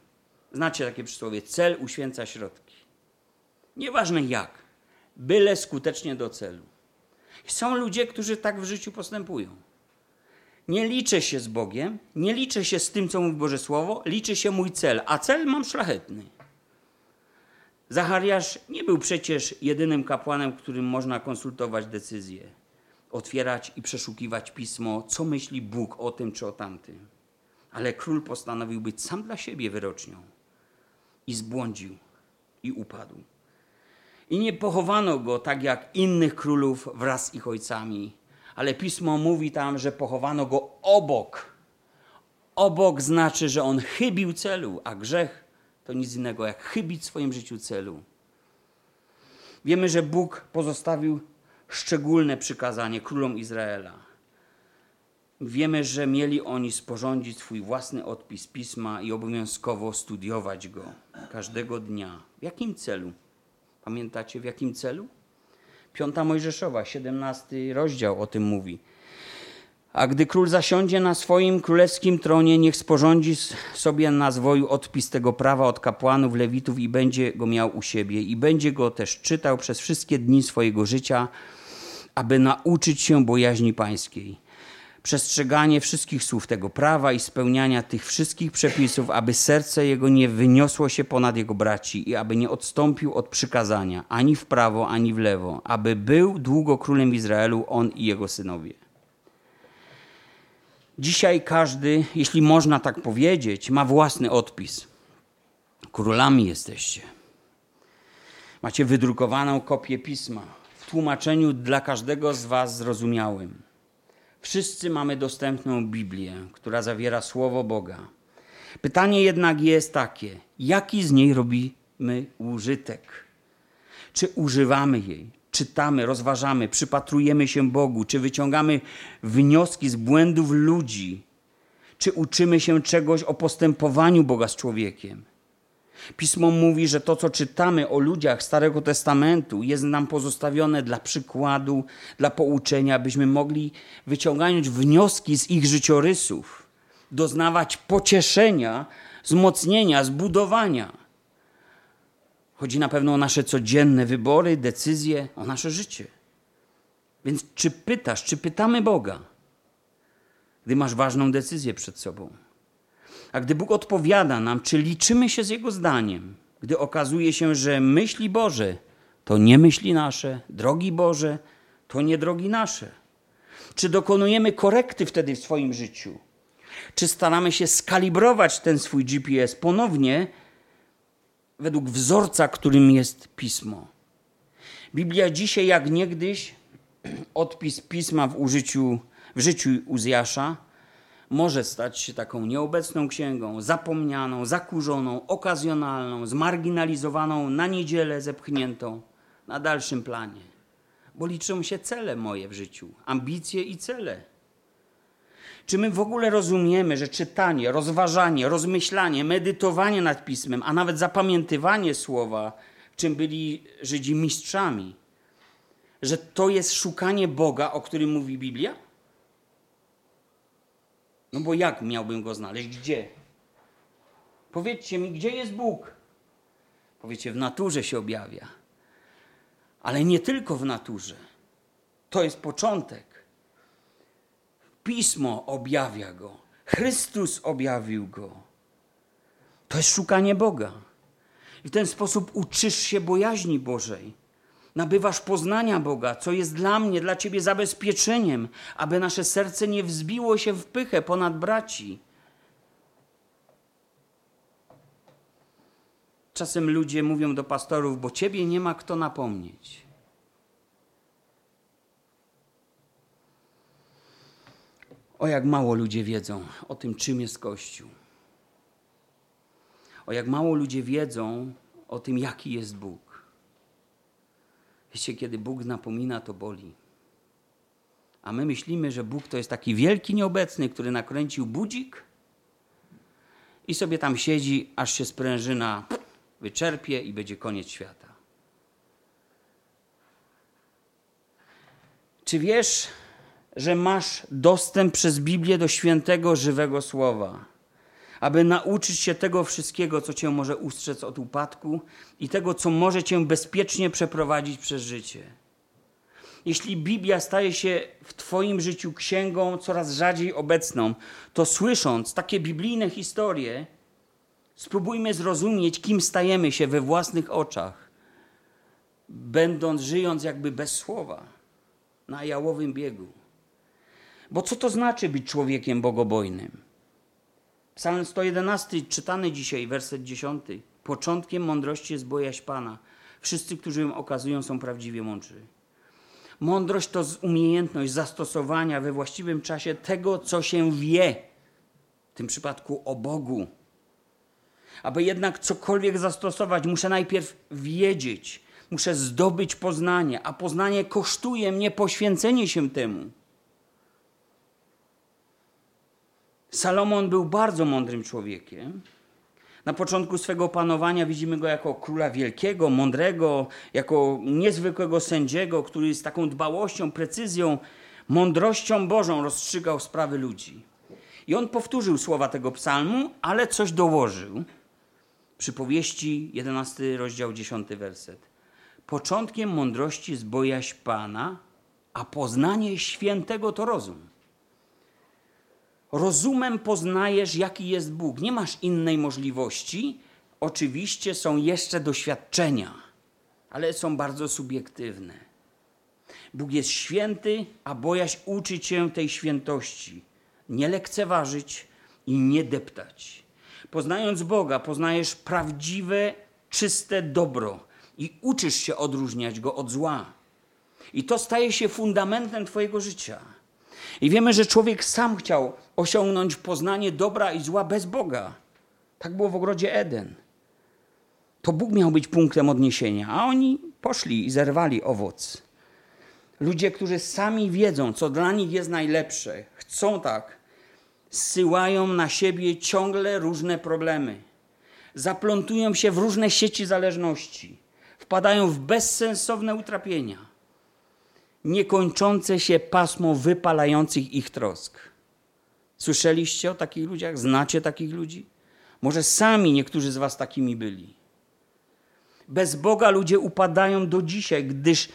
Znacie takie przysłowie: cel uświęca środki. Nieważne jak, byle skutecznie do celu. Są ludzie, którzy tak w życiu postępują. Nie liczę się z Bogiem, nie liczę się z tym, co mówi Boże Słowo, liczy się mój cel, a cel mam szlachetny. Zachariasz nie był przecież jedynym kapłanem, którym można konsultować decyzje, otwierać i przeszukiwać pismo, co myśli Bóg o tym czy o tamtym. Ale król postanowił być sam dla siebie wyrocznią i zbłądził i upadł. I nie pochowano go tak jak innych królów wraz z ich ojcami, ale pismo mówi tam, że pochowano go obok. Obok znaczy, że on chybił celu, a grzech to nic innego jak chybić w swoim życiu celu. Wiemy, że Bóg pozostawił szczególne przykazanie królom Izraela. Wiemy, że mieli oni sporządzić swój własny odpis pisma i obowiązkowo studiować go każdego dnia. W jakim celu? Pamiętacie w jakim celu? Piąta Mojżeszowa, 17 rozdział o tym mówi. A gdy król zasiądzie na swoim królewskim tronie, niech sporządzi sobie na zwoju odpis tego prawa od kapłanów, lewitów i będzie go miał u siebie. I będzie go też czytał przez wszystkie dni swojego życia, aby nauczyć się bojaźni pańskiej przestrzeganie wszystkich słów tego prawa i spełniania tych wszystkich przepisów, aby serce jego nie wyniosło się ponad jego braci i aby nie odstąpił od przykazania ani w prawo, ani w lewo, aby był długo królem Izraelu, on i jego synowie. Dzisiaj każdy, jeśli można tak powiedzieć, ma własny odpis. Królami jesteście. Macie wydrukowaną kopię pisma w tłumaczeniu dla każdego z Was zrozumiałym. Wszyscy mamy dostępną Biblię, która zawiera Słowo Boga. Pytanie jednak jest takie: jaki z niej robimy użytek? Czy używamy jej? Czytamy, rozważamy, przypatrujemy się Bogu, czy wyciągamy wnioski z błędów ludzi, czy uczymy się czegoś o postępowaniu Boga z człowiekiem? Pismo mówi, że to, co czytamy o ludziach Starego Testamentu, jest nam pozostawione dla przykładu, dla pouczenia, byśmy mogli wyciągać wnioski z ich życiorysów, doznawać pocieszenia, wzmocnienia, zbudowania. Chodzi na pewno o nasze codzienne wybory, decyzje, o nasze życie. Więc czy pytasz, czy pytamy Boga, gdy masz ważną decyzję przed sobą? A gdy Bóg odpowiada nam, czy liczymy się z Jego zdaniem, gdy okazuje się, że myśli Boże to nie myśli nasze, drogi Boże to nie drogi nasze. Czy dokonujemy korekty wtedy w swoim życiu? Czy staramy się skalibrować ten swój GPS ponownie według wzorca, którym jest pismo? Biblia dzisiaj, jak niegdyś, odpis pisma w, użyciu, w życiu Uzjasza, może stać się taką nieobecną księgą, zapomnianą, zakurzoną, okazjonalną, zmarginalizowaną, na niedzielę zepchniętą na dalszym planie. Bo liczą się cele moje w życiu, ambicje i cele. Czy my w ogóle rozumiemy, że czytanie, rozważanie, rozmyślanie, medytowanie nad pismem, a nawet zapamiętywanie słowa, czym byli Żydzi mistrzami, że to jest szukanie Boga, o którym mówi Biblia? No bo jak miałbym go znaleźć? Gdzie? Powiedzcie mi, gdzie jest Bóg? Powiecie, w naturze się objawia. Ale nie tylko w naturze. To jest początek. Pismo objawia go. Chrystus objawił go. To jest szukanie Boga. I w ten sposób uczysz się bojaźni Bożej nabywasz poznania Boga, co jest dla mnie, dla Ciebie zabezpieczeniem, aby nasze serce nie wzbiło się w pychę ponad braci. Czasem ludzie mówią do pastorów, bo Ciebie nie ma kto napomnieć. O jak mało ludzie wiedzą o tym, czym jest Kościół. O jak mało ludzie wiedzą o tym, jaki jest Bóg Wiecie, kiedy Bóg napomina, to boli. A my myślimy, że Bóg to jest taki wielki nieobecny, który nakręcił budzik i sobie tam siedzi, aż się sprężyna wyczerpie i będzie koniec świata. Czy wiesz, że masz dostęp przez Biblię do świętego, żywego słowa? Aby nauczyć się tego wszystkiego, co cię może ustrzec od upadku i tego, co może cię bezpiecznie przeprowadzić przez życie. Jeśli Biblia staje się w Twoim życiu księgą coraz rzadziej obecną, to słysząc takie biblijne historie, spróbujmy zrozumieć, kim stajemy się we własnych oczach, będąc, żyjąc jakby bez słowa, na jałowym biegu. Bo co to znaczy być człowiekiem bogobojnym? Psalm 111, czytany dzisiaj, werset 10. Początkiem mądrości jest bojaźń Pana. Wszyscy, którzy ją okazują, są prawdziwie mądrzy. Mądrość to umiejętność zastosowania we właściwym czasie tego, co się wie, w tym przypadku o Bogu. Aby jednak cokolwiek zastosować, muszę najpierw wiedzieć, muszę zdobyć poznanie, a poznanie kosztuje mnie poświęcenie się temu. Salomon był bardzo mądrym człowiekiem. Na początku swego panowania widzimy go jako króla wielkiego, mądrego, jako niezwykłego sędziego, który z taką dbałością, precyzją, mądrością Bożą rozstrzygał sprawy ludzi. I on powtórzył słowa tego psalmu, ale coś dołożył. Przypowieści 11 rozdział 10 werset. Początkiem mądrości jest bojaźń Pana, a poznanie świętego to rozum. Rozumem poznajesz, jaki jest Bóg. Nie masz innej możliwości. Oczywiście są jeszcze doświadczenia, ale są bardzo subiektywne. Bóg jest święty, a bojaźń uczy cię tej świętości. Nie lekceważyć i nie deptać. Poznając Boga, poznajesz prawdziwe, czyste dobro i uczysz się odróżniać go od zła. I to staje się fundamentem Twojego życia. I wiemy, że człowiek sam chciał osiągnąć poznanie dobra i zła bez Boga. Tak było w ogrodzie Eden. To Bóg miał być punktem odniesienia, a oni poszli i zerwali owoc. Ludzie, którzy sami wiedzą, co dla nich jest najlepsze, chcą tak, zsyłają na siebie ciągle różne problemy. Zaplątują się w różne sieci zależności, wpadają w bezsensowne utrapienia niekończące się pasmo wypalających ich trosk. Słyszeliście o takich ludziach? Znacie takich ludzi? Może sami niektórzy z Was takimi byli. Bez Boga ludzie upadają do dzisiaj, gdyż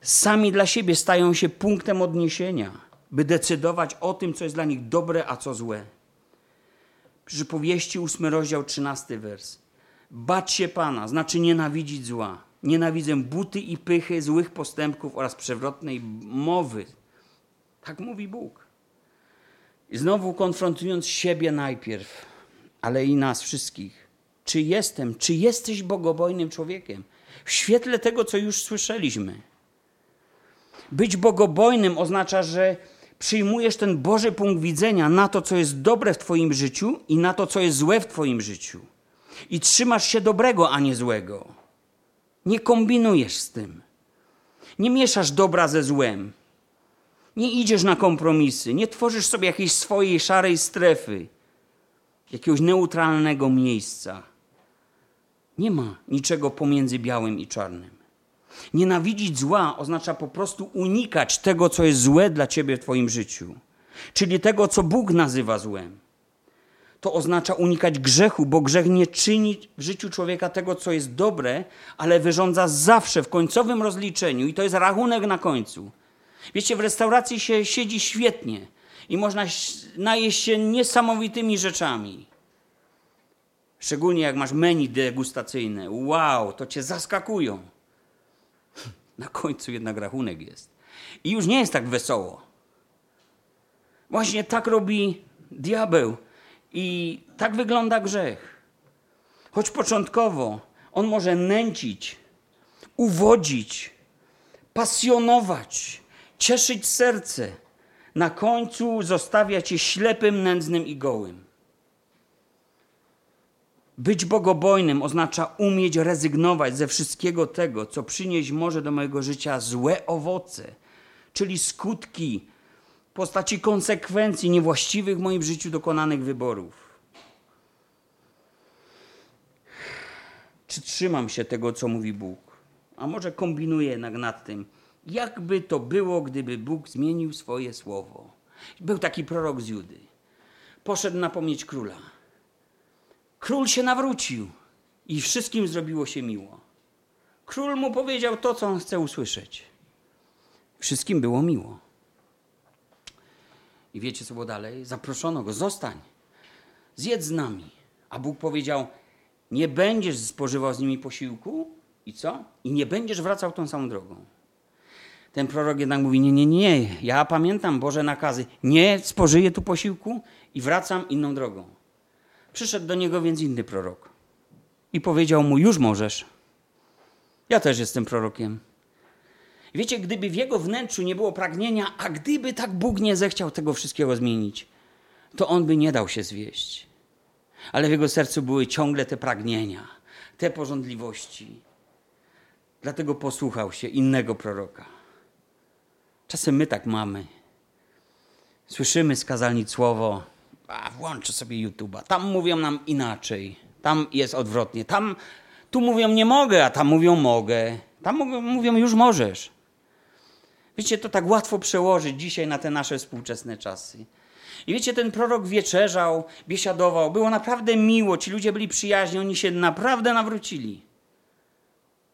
sami dla siebie stają się punktem odniesienia, by decydować o tym, co jest dla nich dobre, a co złe. Przypowieści, ósmy rozdział, trzynasty wers. Bać się Pana, znaczy nienawidzić zła Nienawidzę buty i pychy, złych postępków oraz przewrotnej mowy. Tak mówi Bóg. I znowu konfrontując siebie najpierw, ale i nas wszystkich. Czy jestem, czy jesteś bogobojnym człowiekiem? W świetle tego, co już słyszeliśmy. Być bogobojnym oznacza, że przyjmujesz ten Boży punkt widzenia na to, co jest dobre w Twoim życiu i na to, co jest złe w Twoim życiu. I trzymasz się dobrego, a nie złego. Nie kombinujesz z tym. Nie mieszasz dobra ze złem. Nie idziesz na kompromisy. Nie tworzysz sobie jakiejś swojej szarej strefy, jakiegoś neutralnego miejsca. Nie ma niczego pomiędzy białym i czarnym. Nienawidzić zła oznacza po prostu unikać tego, co jest złe dla ciebie w Twoim życiu, czyli tego, co Bóg nazywa złem to oznacza unikać grzechu, bo grzech nie czyni w życiu człowieka tego, co jest dobre, ale wyrządza zawsze w końcowym rozliczeniu i to jest rachunek na końcu. Wiecie, w restauracji się siedzi świetnie i można najeść się niesamowitymi rzeczami. Szczególnie jak masz menu degustacyjne. Wow, to cię zaskakują. Na końcu jednak rachunek jest. I już nie jest tak wesoło. Właśnie tak robi diabeł i tak wygląda grzech. Choć początkowo on może nęcić, uwodzić, pasjonować, cieszyć serce, na końcu zostawia cię ślepym, nędznym i gołym. Być bogobojnym oznacza umieć rezygnować ze wszystkiego tego, co przynieść może do mojego życia złe owoce, czyli skutki w postaci konsekwencji niewłaściwych w moim życiu dokonanych wyborów. Czy trzymam się tego, co mówi Bóg? A może kombinuję jednak nad tym, jakby to było, gdyby Bóg zmienił swoje słowo. Był taki prorok z Judy. Poszedł napomnieć króla. Król się nawrócił i wszystkim zrobiło się miło. Król mu powiedział to, co on chce usłyszeć. Wszystkim było miło. I wiecie, co było dalej? Zaproszono go, zostań, zjedz z nami. A Bóg powiedział, nie będziesz spożywał z nimi posiłku i co? I nie będziesz wracał tą samą drogą. Ten prorok jednak mówi, nie, nie, nie, ja pamiętam Boże nakazy, nie spożyję tu posiłku i wracam inną drogą. Przyszedł do niego więc inny prorok i powiedział mu, już możesz. Ja też jestem prorokiem. Wiecie, gdyby w jego wnętrzu nie było pragnienia, a gdyby tak Bóg nie zechciał tego wszystkiego zmienić, to on by nie dał się zwieść. Ale w jego sercu były ciągle te pragnienia, te porządliwości. Dlatego posłuchał się innego proroka. Czasem my tak mamy. Słyszymy z słowo, a włączę sobie YouTube'a. Tam mówią nam inaczej. Tam jest odwrotnie. Tam, tu mówią nie mogę, a tam mówią mogę. Tam mówią już możesz. Wiecie, to tak łatwo przełożyć dzisiaj na te nasze współczesne czasy. I wiecie, ten prorok wieczerzał, biesiadował, było naprawdę miło, ci ludzie byli przyjaźni, oni się naprawdę nawrócili.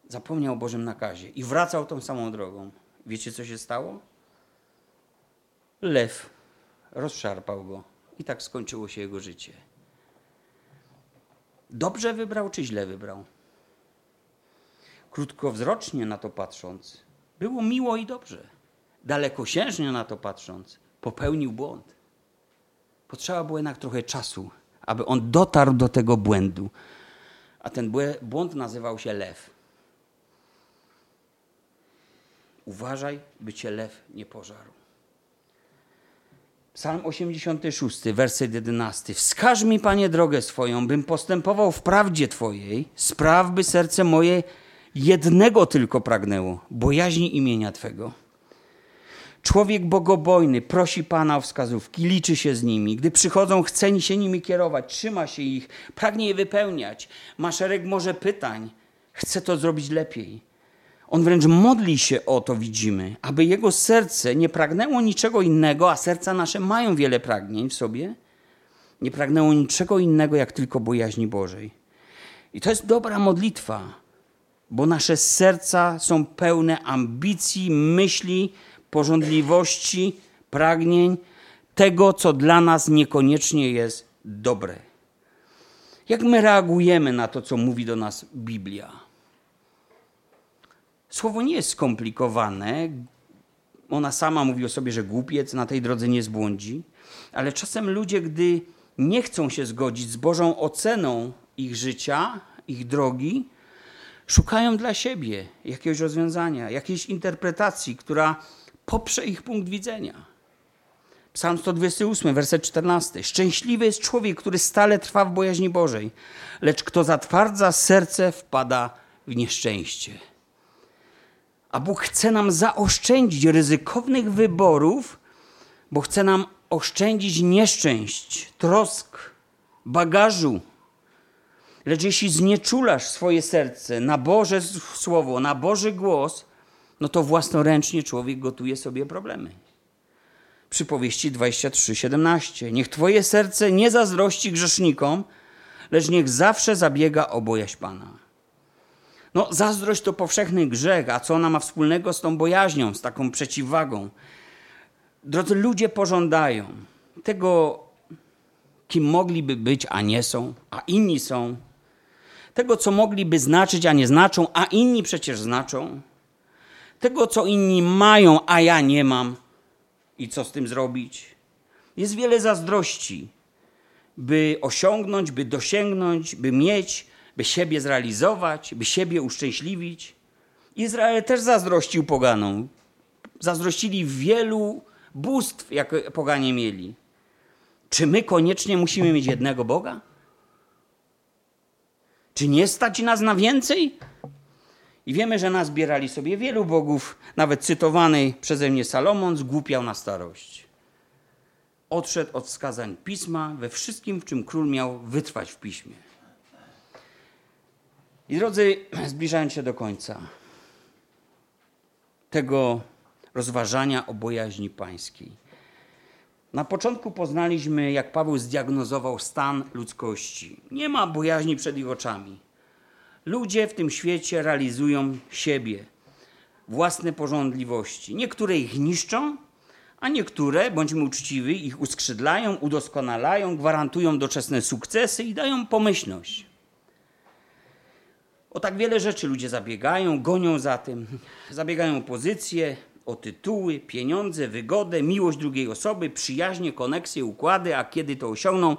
Zapomniał o Bożym nakazie i wracał tą samą drogą. Wiecie, co się stało? Lew rozszarpał go i tak skończyło się jego życie. Dobrze wybrał, czy źle wybrał? Krótkowzrocznie na to patrząc, było miło i dobrze. Dalekosiężnie na to patrząc, popełnił błąd. Potrzeba było jednak trochę czasu, aby on dotarł do tego błędu. A ten błąd nazywał się lew. Uważaj, by cię lew nie pożarł. Psalm 86, werset 11. Wskaż mi, Panie, drogę swoją, bym postępował w prawdzie Twojej. Spraw, by serce moje jednego tylko pragnęło, bojaźni imienia Twego. Człowiek bogobojny prosi Pana o wskazówki, liczy się z nimi. Gdy przychodzą, chce się nimi kierować, trzyma się ich, pragnie je wypełniać. Ma szereg może pytań, chce to zrobić lepiej. On wręcz modli się o to, widzimy, aby jego serce nie pragnęło niczego innego, a serca nasze mają wiele pragnień w sobie, nie pragnęło niczego innego, jak tylko bojaźni Bożej. I to jest dobra modlitwa, bo nasze serca są pełne ambicji, myśli, pożądliwości, pragnień, tego, co dla nas niekoniecznie jest dobre. Jak my reagujemy na to, co mówi do nas Biblia? Słowo nie jest skomplikowane. Ona sama mówi o sobie, że głupiec na tej drodze nie zbłądzi, ale czasem ludzie, gdy nie chcą się zgodzić z Bożą oceną ich życia, ich drogi, szukają dla siebie jakiegoś rozwiązania, jakiejś interpretacji, która poprze ich punkt widzenia. Psalm 128, werset 14. Szczęśliwy jest człowiek, który stale trwa w bojaźni Bożej, lecz kto zatwardza serce, wpada w nieszczęście. A Bóg chce nam zaoszczędzić ryzykownych wyborów, bo chce nam oszczędzić nieszczęść, trosk, bagażu. Lecz jeśli znieczulasz swoje serce na Boże Słowo, na Boży głos, no to własnoręcznie człowiek gotuje sobie problemy. Przypowieści 23:17. Niech Twoje serce nie zazdrości grzesznikom, lecz niech zawsze zabiega o bojaźń Pana. No, zazdrość to powszechny grzech, a co ona ma wspólnego z tą bojaźnią, z taką przeciwwagą? Drodzy ludzie pożądają tego, kim mogliby być, a nie są, a inni są. Tego, co mogliby znaczyć, a nie znaczą, a inni przecież znaczą. Tego, co inni mają, a ja nie mam. I co z tym zrobić? Jest wiele zazdrości, by osiągnąć, by dosięgnąć, by mieć, by siebie zrealizować, by siebie uszczęśliwić. Izrael też zazdrościł poganom. Zazdrościli wielu bóstw, jak poganie mieli. Czy my koniecznie musimy mieć jednego Boga? Czy nie stać nas na więcej? I wiemy, że nazbierali sobie wielu bogów, nawet cytowany przeze mnie Salomon zgłupiał na starość. Odszedł od wskazań pisma we wszystkim, w czym król miał wytrwać w piśmie. I drodzy, zbliżając się do końca tego rozważania o bojaźni pańskiej. Na początku poznaliśmy, jak Paweł zdiagnozował stan ludzkości. Nie ma bojaźni przed ich oczami. Ludzie w tym świecie realizują siebie, własne porządliwości. Niektóre ich niszczą, a niektóre, bądźmy uczciwi, ich uskrzydlają, udoskonalają, gwarantują doczesne sukcesy i dają pomyślność. O tak wiele rzeczy ludzie zabiegają, gonią za tym. Zabiegają o pozycję, o tytuły, pieniądze, wygodę, miłość drugiej osoby, przyjaźnie, koneksje, układy, a kiedy to osiągną,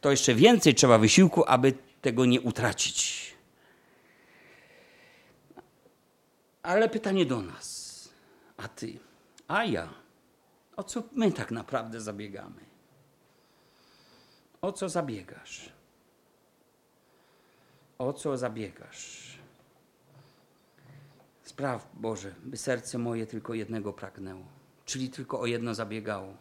to jeszcze więcej trzeba wysiłku, aby tego nie utracić. Ale pytanie do nas. A ty, a ja, o co my tak naprawdę zabiegamy? O co zabiegasz? O co zabiegasz? Spraw, Boże, by serce moje tylko jednego pragnęło, czyli tylko o jedno zabiegało.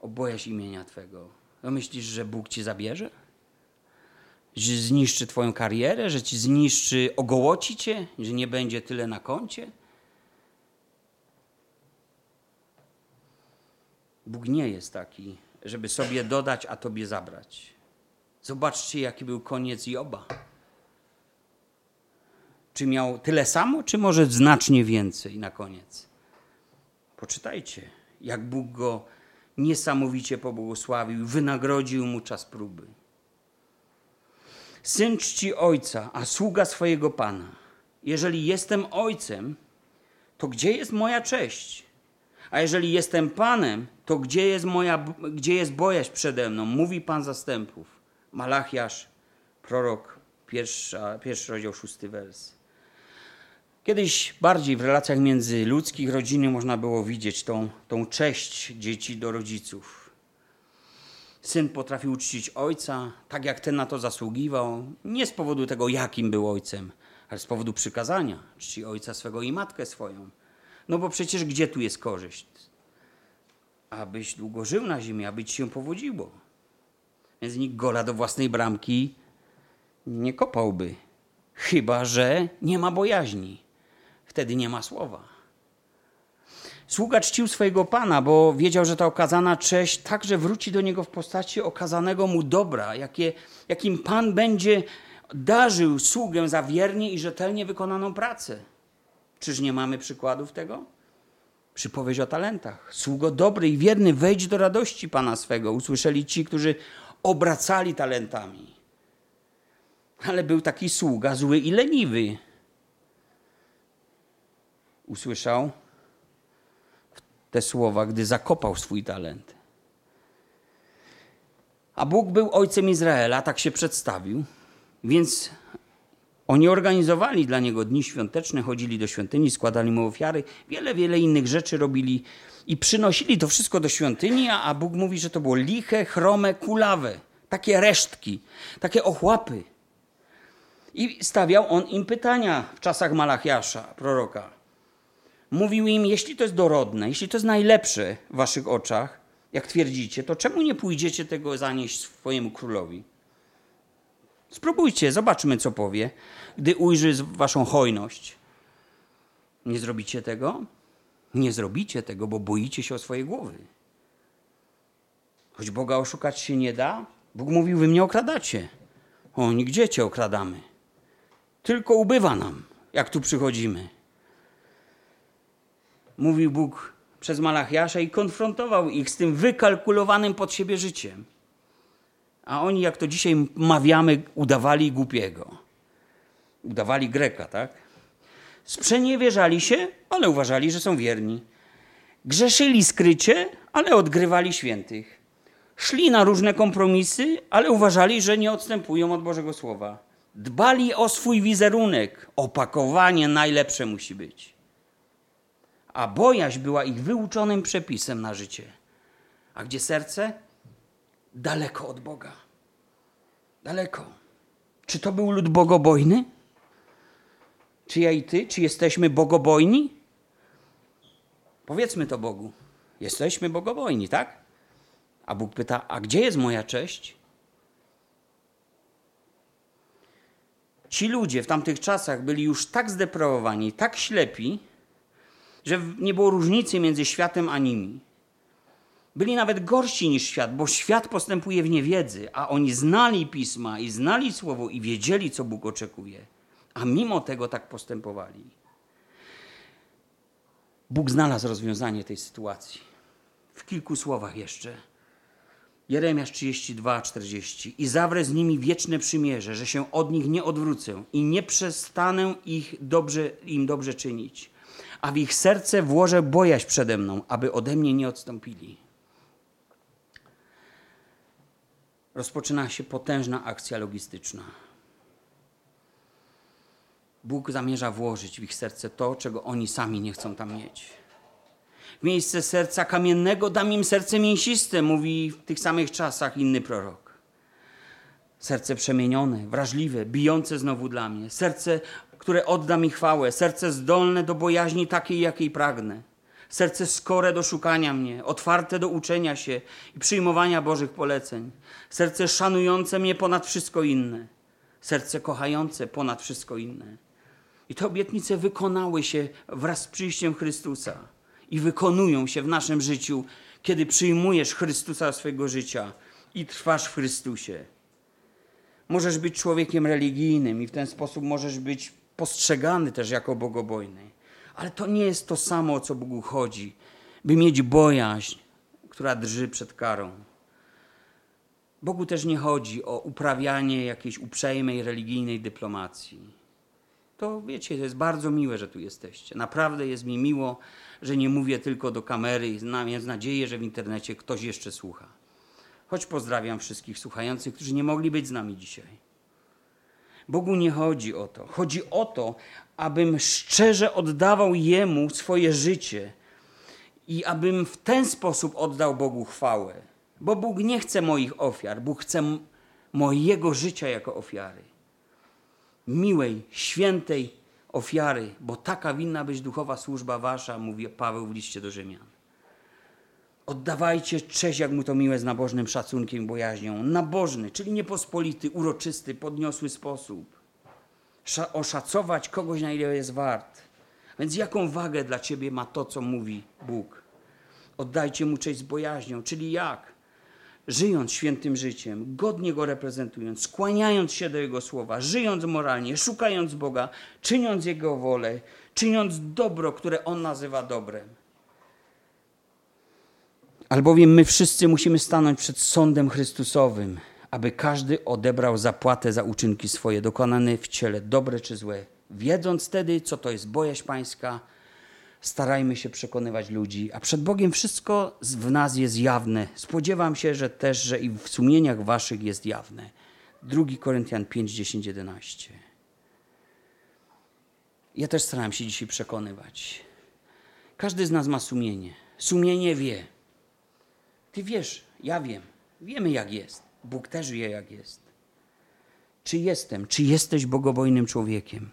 O bojaźń imienia Twego. No myślisz, że Bóg Ci zabierze? Że zniszczy Twoją karierę? Że Ci zniszczy, ogołoci Cię? Że nie będzie tyle na koncie? Bóg nie jest taki, żeby sobie dodać, a Tobie zabrać. Zobaczcie, jaki był koniec Joba. Czy miał tyle samo, czy może znacznie więcej na koniec? Poczytajcie, jak Bóg go niesamowicie pobłogosławił, wynagrodził mu czas próby. Syn czci ojca, a sługa swojego pana. Jeżeli jestem ojcem, to gdzie jest moja cześć? A jeżeli jestem panem, to gdzie jest, moja, gdzie jest bojaźń przede mną? Mówi pan zastępów. Malachiasz, prorok, pierwszy, pierwszy rozdział, szósty wers. Kiedyś bardziej w relacjach międzyludzkich, rodziny można było widzieć tą, tą cześć dzieci do rodziców. Syn potrafił uczcić ojca, tak jak ten na to zasługiwał, nie z powodu tego, jakim był ojcem, ale z powodu przykazania. Czci ojca swego i matkę swoją. No bo przecież gdzie tu jest korzyść? Abyś długo żył na ziemi, aby ci się powodziło. Więc nikt gola do własnej bramki nie kopałby. Chyba, że nie ma bojaźni wtedy nie ma słowa. Sługa czcił swojego pana, bo wiedział, że ta okazana cześć także wróci do niego w postaci okazanego mu dobra, jakie, jakim pan będzie darzył sługę za wiernie i rzetelnie wykonaną pracę. Czyż nie mamy przykładów tego? Przypowieść o talentach. Sługo dobry i wierny, wejdź do radości pana swego. Usłyszeli ci, którzy obracali talentami. Ale był taki sługa zły i leniwy usłyszał te słowa, gdy zakopał swój talent. A Bóg był ojcem Izraela, tak się przedstawił, więc oni organizowali dla niego dni świąteczne, chodzili do świątyni, składali mu ofiary, wiele, wiele innych rzeczy robili i przynosili to wszystko do świątyni, a Bóg mówi, że to było liche, chrome, kulawe, takie resztki, takie ochłapy. I stawiał on im pytania w czasach Malachiasza, proroka. Mówił im, jeśli to jest dorodne, jeśli to jest najlepsze w waszych oczach, jak twierdzicie, to czemu nie pójdziecie tego zanieść swojemu królowi? Spróbujcie, zobaczmy, co powie, gdy ujrzy waszą hojność. Nie zrobicie tego? Nie zrobicie tego, bo boicie się o swoje głowy. Choć Boga oszukać się nie da, Bóg mówił, wy mnie okradacie. O, nigdzie cię okradamy. Tylko ubywa nam, jak tu przychodzimy mówił Bóg przez Malachiasza i konfrontował ich z tym wykalkulowanym pod siebie życiem. A oni, jak to dzisiaj mawiamy, udawali głupiego. Udawali Greka, tak? Sprzeniewierzali się, ale uważali, że są wierni. Grzeszyli skrycie, ale odgrywali świętych. Szli na różne kompromisy, ale uważali, że nie odstępują od Bożego Słowa. Dbali o swój wizerunek. Opakowanie najlepsze musi być a bojaźń była ich wyuczonym przepisem na życie. A gdzie serce? Daleko od Boga. Daleko. Czy to był lud bogobojny? Czy ja i ty? Czy jesteśmy bogobojni? Powiedzmy to Bogu. Jesteśmy bogobojni, tak? A Bóg pyta: A gdzie jest moja cześć? Ci ludzie w tamtych czasach byli już tak zdeprawowani, tak ślepi, że nie było różnicy między światem a nimi. Byli nawet gorsi niż świat, bo świat postępuje w niewiedzy, a oni znali pisma i znali słowo i wiedzieli, co Bóg oczekuje, a mimo tego tak postępowali. Bóg znalazł rozwiązanie tej sytuacji. W kilku słowach jeszcze. Jeremiasz 32, 40. I zawrę z nimi wieczne przymierze, że się od nich nie odwrócę i nie przestanę ich dobrze, im dobrze czynić. A w ich serce włożę bojaźń przede mną, aby ode mnie nie odstąpili. Rozpoczyna się potężna akcja logistyczna. Bóg zamierza włożyć w ich serce to, czego oni sami nie chcą tam mieć. W miejsce serca kamiennego dam im serce mięsiste, mówi w tych samych czasach inny prorok. Serce przemienione, wrażliwe, bijące znowu dla mnie. Serce, które odda mi chwałę. Serce zdolne do bojaźni takiej, jakiej pragnę. Serce skore do szukania mnie, otwarte do uczenia się i przyjmowania Bożych poleceń. Serce szanujące mnie ponad wszystko inne. Serce kochające ponad wszystko inne. I te obietnice wykonały się wraz z przyjściem Chrystusa i wykonują się w naszym życiu, kiedy przyjmujesz Chrystusa swojego życia i trwasz w Chrystusie. Możesz być człowiekiem religijnym i w ten sposób możesz być postrzegany też jako bogobojny. Ale to nie jest to samo, o co Bogu chodzi, by mieć bojaźń, która drży przed karą. Bogu też nie chodzi o uprawianie jakiejś uprzejmej religijnej dyplomacji. To wiecie, to jest bardzo miłe, że tu jesteście. Naprawdę jest mi miło, że nie mówię tylko do kamery i mam nadzieję, że w internecie ktoś jeszcze słucha. Choć pozdrawiam wszystkich słuchających, którzy nie mogli być z nami dzisiaj. Bogu nie chodzi o to. Chodzi o to, abym szczerze oddawał Jemu swoje życie i abym w ten sposób oddał Bogu chwałę. Bo Bóg nie chce moich ofiar, Bóg chce mojego życia jako ofiary. Miłej, świętej ofiary, bo taka winna być duchowa służba wasza, mówi Paweł w liście do Rzymian. Oddawajcie cześć, jak mu to miłe, z nabożnym szacunkiem i bojaźnią. Nabożny, czyli niepospolity, uroczysty, podniosły sposób. oszacować kogoś, na ile jest wart. Więc jaką wagę dla ciebie ma to, co mówi Bóg? Oddajcie mu cześć z bojaźnią, czyli jak? Żyjąc świętym życiem, godnie go reprezentując, skłaniając się do Jego słowa, żyjąc moralnie, szukając Boga, czyniąc Jego wolę, czyniąc dobro, które On nazywa dobrem. Albowiem my wszyscy musimy stanąć przed sądem Chrystusowym, aby każdy odebrał zapłatę za uczynki swoje, dokonane w ciele, dobre czy złe. Wiedząc wtedy, co to jest bojaźń pańska, starajmy się przekonywać ludzi, a przed Bogiem wszystko w nas jest jawne. Spodziewam się, że też, że i w sumieniach waszych jest jawne. 2 Koryntian 5, 10, 11. Ja też starałem się dzisiaj przekonywać. Każdy z nas ma sumienie. Sumienie wie. Ty wiesz, ja wiem. Wiemy jak jest. Bóg też wie jak jest. Czy jestem, czy jesteś bogobojnym człowiekiem?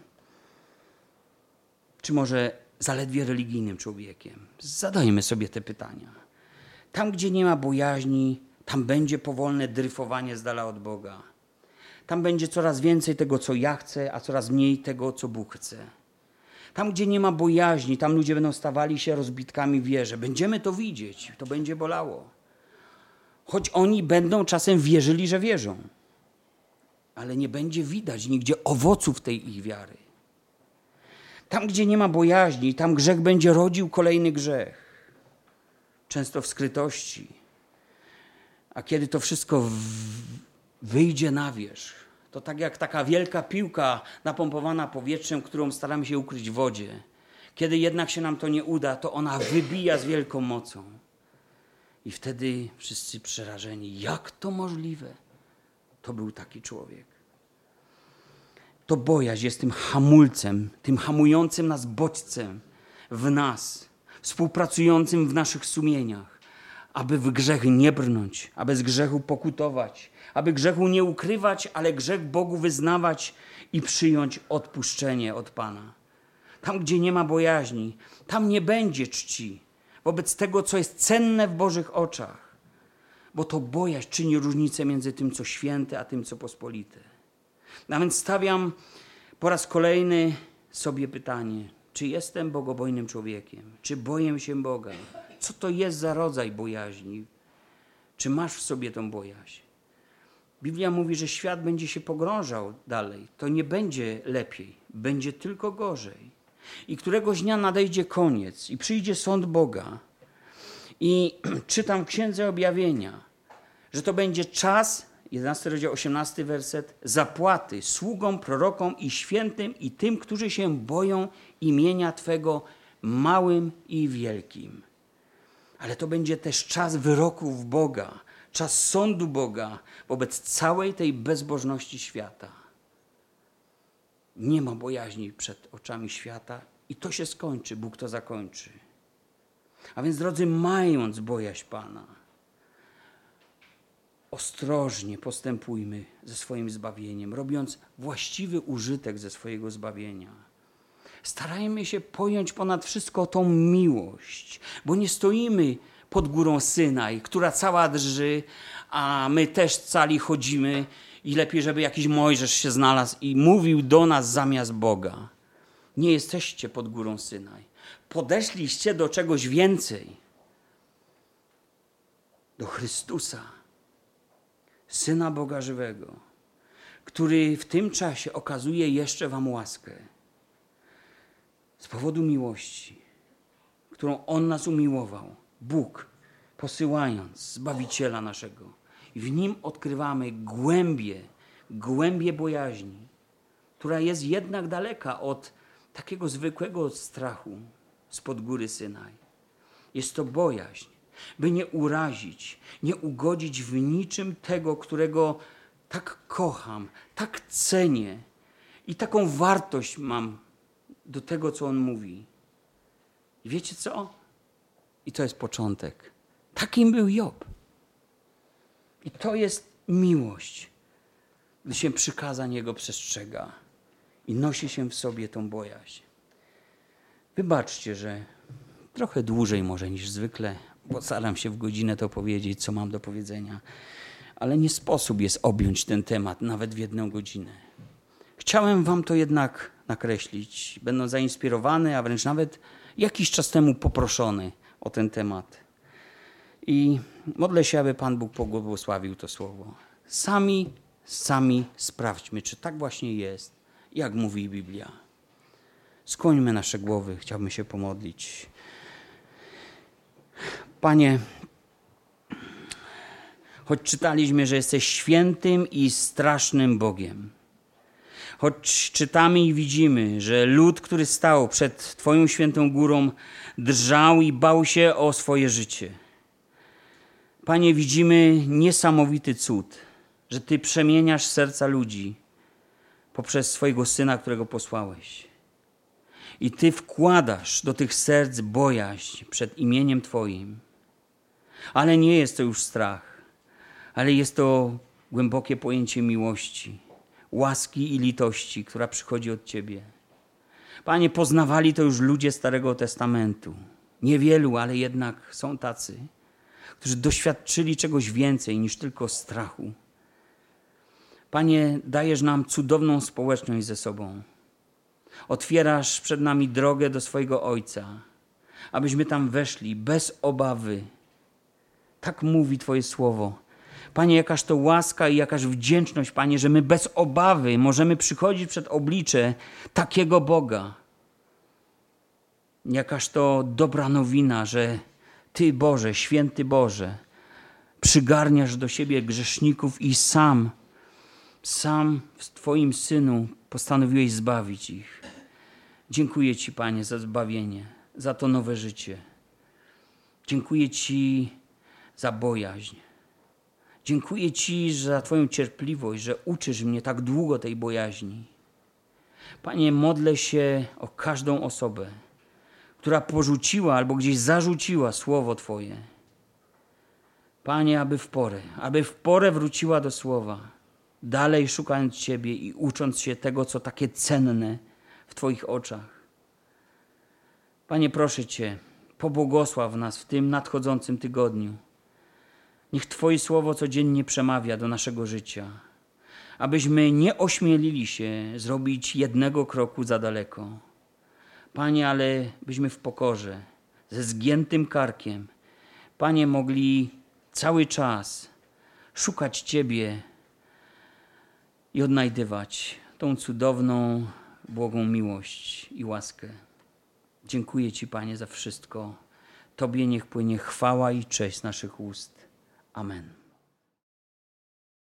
Czy może zaledwie religijnym człowiekiem? Zadajmy sobie te pytania. Tam, gdzie nie ma bojaźni, tam będzie powolne dryfowanie z dala od Boga. Tam będzie coraz więcej tego, co ja chcę, a coraz mniej tego, co Bóg chce. Tam, gdzie nie ma bojaźni, tam ludzie będą stawali się rozbitkami wierze. Będziemy to widzieć, to będzie bolało choć oni będą czasem wierzyli, że wierzą. Ale nie będzie widać nigdzie owoców tej ich wiary. Tam, gdzie nie ma bojaźni, tam grzech będzie rodził kolejny grzech. Często w skrytości. A kiedy to wszystko wyjdzie na wierzch, to tak jak taka wielka piłka napompowana powietrzem, którą staramy się ukryć w wodzie. Kiedy jednak się nam to nie uda, to ona wybija z wielką mocą. I wtedy wszyscy przerażeni, jak to możliwe? To był taki człowiek. To bojaźń jest tym hamulcem, tym hamującym nas bodźcem w nas, współpracującym w naszych sumieniach, aby w grzech nie brnąć, aby z grzechu pokutować, aby grzechu nie ukrywać, ale grzech Bogu wyznawać i przyjąć odpuszczenie od Pana. Tam, gdzie nie ma bojaźni, tam nie będzie czci wobec tego, co jest cenne w Bożych oczach, bo to bojaźń czyni różnicę między tym, co święte, a tym, co pospolite. No więc stawiam po raz kolejny sobie pytanie, czy jestem bogobojnym człowiekiem? Czy boję się Boga? Co to jest za rodzaj bojaźni? Czy masz w sobie tą bojaźń? Biblia mówi, że świat będzie się pogrążał dalej. To nie będzie lepiej, będzie tylko gorzej. I któregoś dnia nadejdzie koniec i przyjdzie sąd Boga. I czytam Księdze Objawienia, że to będzie czas, 11 rozdział, 18 werset, zapłaty sługom, prorokom i świętym i tym, którzy się boją imienia Twego, małym i wielkim. Ale to będzie też czas wyroków Boga, czas sądu Boga wobec całej tej bezbożności świata. Nie ma bojaźni przed oczami świata i to się skończy, Bóg to zakończy. A więc, drodzy, mając bojaźń Pana, ostrożnie postępujmy ze swoim zbawieniem, robiąc właściwy użytek ze swojego zbawienia. Starajmy się pojąć ponad wszystko tą miłość, bo nie stoimy pod górą Synaj, która cała drży, a my też cali chodzimy i lepiej, żeby jakiś Mojżesz się znalazł i mówił do nas zamiast Boga. Nie jesteście pod górą Synaj. Podeszliście do czegoś więcej. Do Chrystusa, Syna Boga żywego, który w tym czasie okazuje jeszcze Wam łaskę z powodu miłości, którą On nas umiłował. Bóg, posyłając Zbawiciela naszego. I w Nim odkrywamy głębie, głębie bojaźni, która jest jednak daleka od takiego zwykłego strachu spod góry Synaj. Jest to bojaźń, by nie urazić, nie ugodzić w niczym tego, którego tak kocham, tak cenię i taką wartość mam do tego, co on mówi. I wiecie co? I to jest początek. Takim był Job. I to jest miłość, gdy się przykazań Jego przestrzega i nosi się w sobie tą bojaźń. Wybaczcie, że trochę dłużej może niż zwykle, bo staram się w godzinę to powiedzieć, co mam do powiedzenia, ale nie sposób jest objąć ten temat nawet w jedną godzinę. Chciałem Wam to jednak nakreślić, będąc zainspirowany, a wręcz nawet jakiś czas temu poproszony o ten temat. I modlę się, aby Pan Bóg pobłogosławił to słowo. Sami, sami sprawdźmy, czy tak właśnie jest, jak mówi Biblia. Skłońmy nasze głowy, chciałbym się pomodlić. Panie, choć czytaliśmy, że jesteś świętym i strasznym Bogiem, choć czytamy i widzimy, że lud, który stał przed Twoją świętą górą, drżał i bał się o swoje życie. Panie, widzimy niesamowity cud, że Ty przemieniasz serca ludzi poprzez swojego Syna, którego posłałeś. I Ty wkładasz do tych serc bojaźń przed imieniem Twoim. Ale nie jest to już strach, ale jest to głębokie pojęcie miłości, łaski i litości, która przychodzi od Ciebie. Panie, poznawali to już ludzie Starego Testamentu. Niewielu, ale jednak są tacy, którzy doświadczyli czegoś więcej niż tylko strachu. Panie, dajesz nam cudowną społeczność ze sobą. Otwierasz przed nami drogę do swojego Ojca, abyśmy tam weszli bez obawy. Tak mówi Twoje słowo. Panie, jakaż to łaska i jakaż wdzięczność, Panie, że my bez obawy możemy przychodzić przed oblicze takiego Boga. Jakaż to dobra nowina, że Ty, Boże, święty Boże, przygarniasz do siebie grzeszników i sam, sam w Twoim Synu postanowiłeś zbawić ich. Dziękuję Ci, Panie, za zbawienie, za to nowe życie. Dziękuję Ci za bojaźń. Dziękuję Ci za Twoją cierpliwość, że uczysz mnie tak długo tej bojaźni. Panie, modlę się o każdą osobę, która porzuciła albo gdzieś zarzuciła słowo Twoje. Panie, aby w porę, aby w porę wróciła do słowa, dalej szukając Ciebie i ucząc się tego, co takie cenne w Twoich oczach. Panie, proszę Cię, pobłogosław nas w tym nadchodzącym tygodniu. Niech Twoje słowo codziennie przemawia do naszego życia, abyśmy nie ośmielili się zrobić jednego kroku za daleko. Panie, ale byśmy w pokorze, ze zgiętym karkiem, Panie, mogli cały czas szukać Ciebie i odnajdywać tą cudowną, błogą miłość i łaskę. Dziękuję Ci, Panie, za wszystko. Tobie niech płynie chwała i cześć naszych ust. Amen.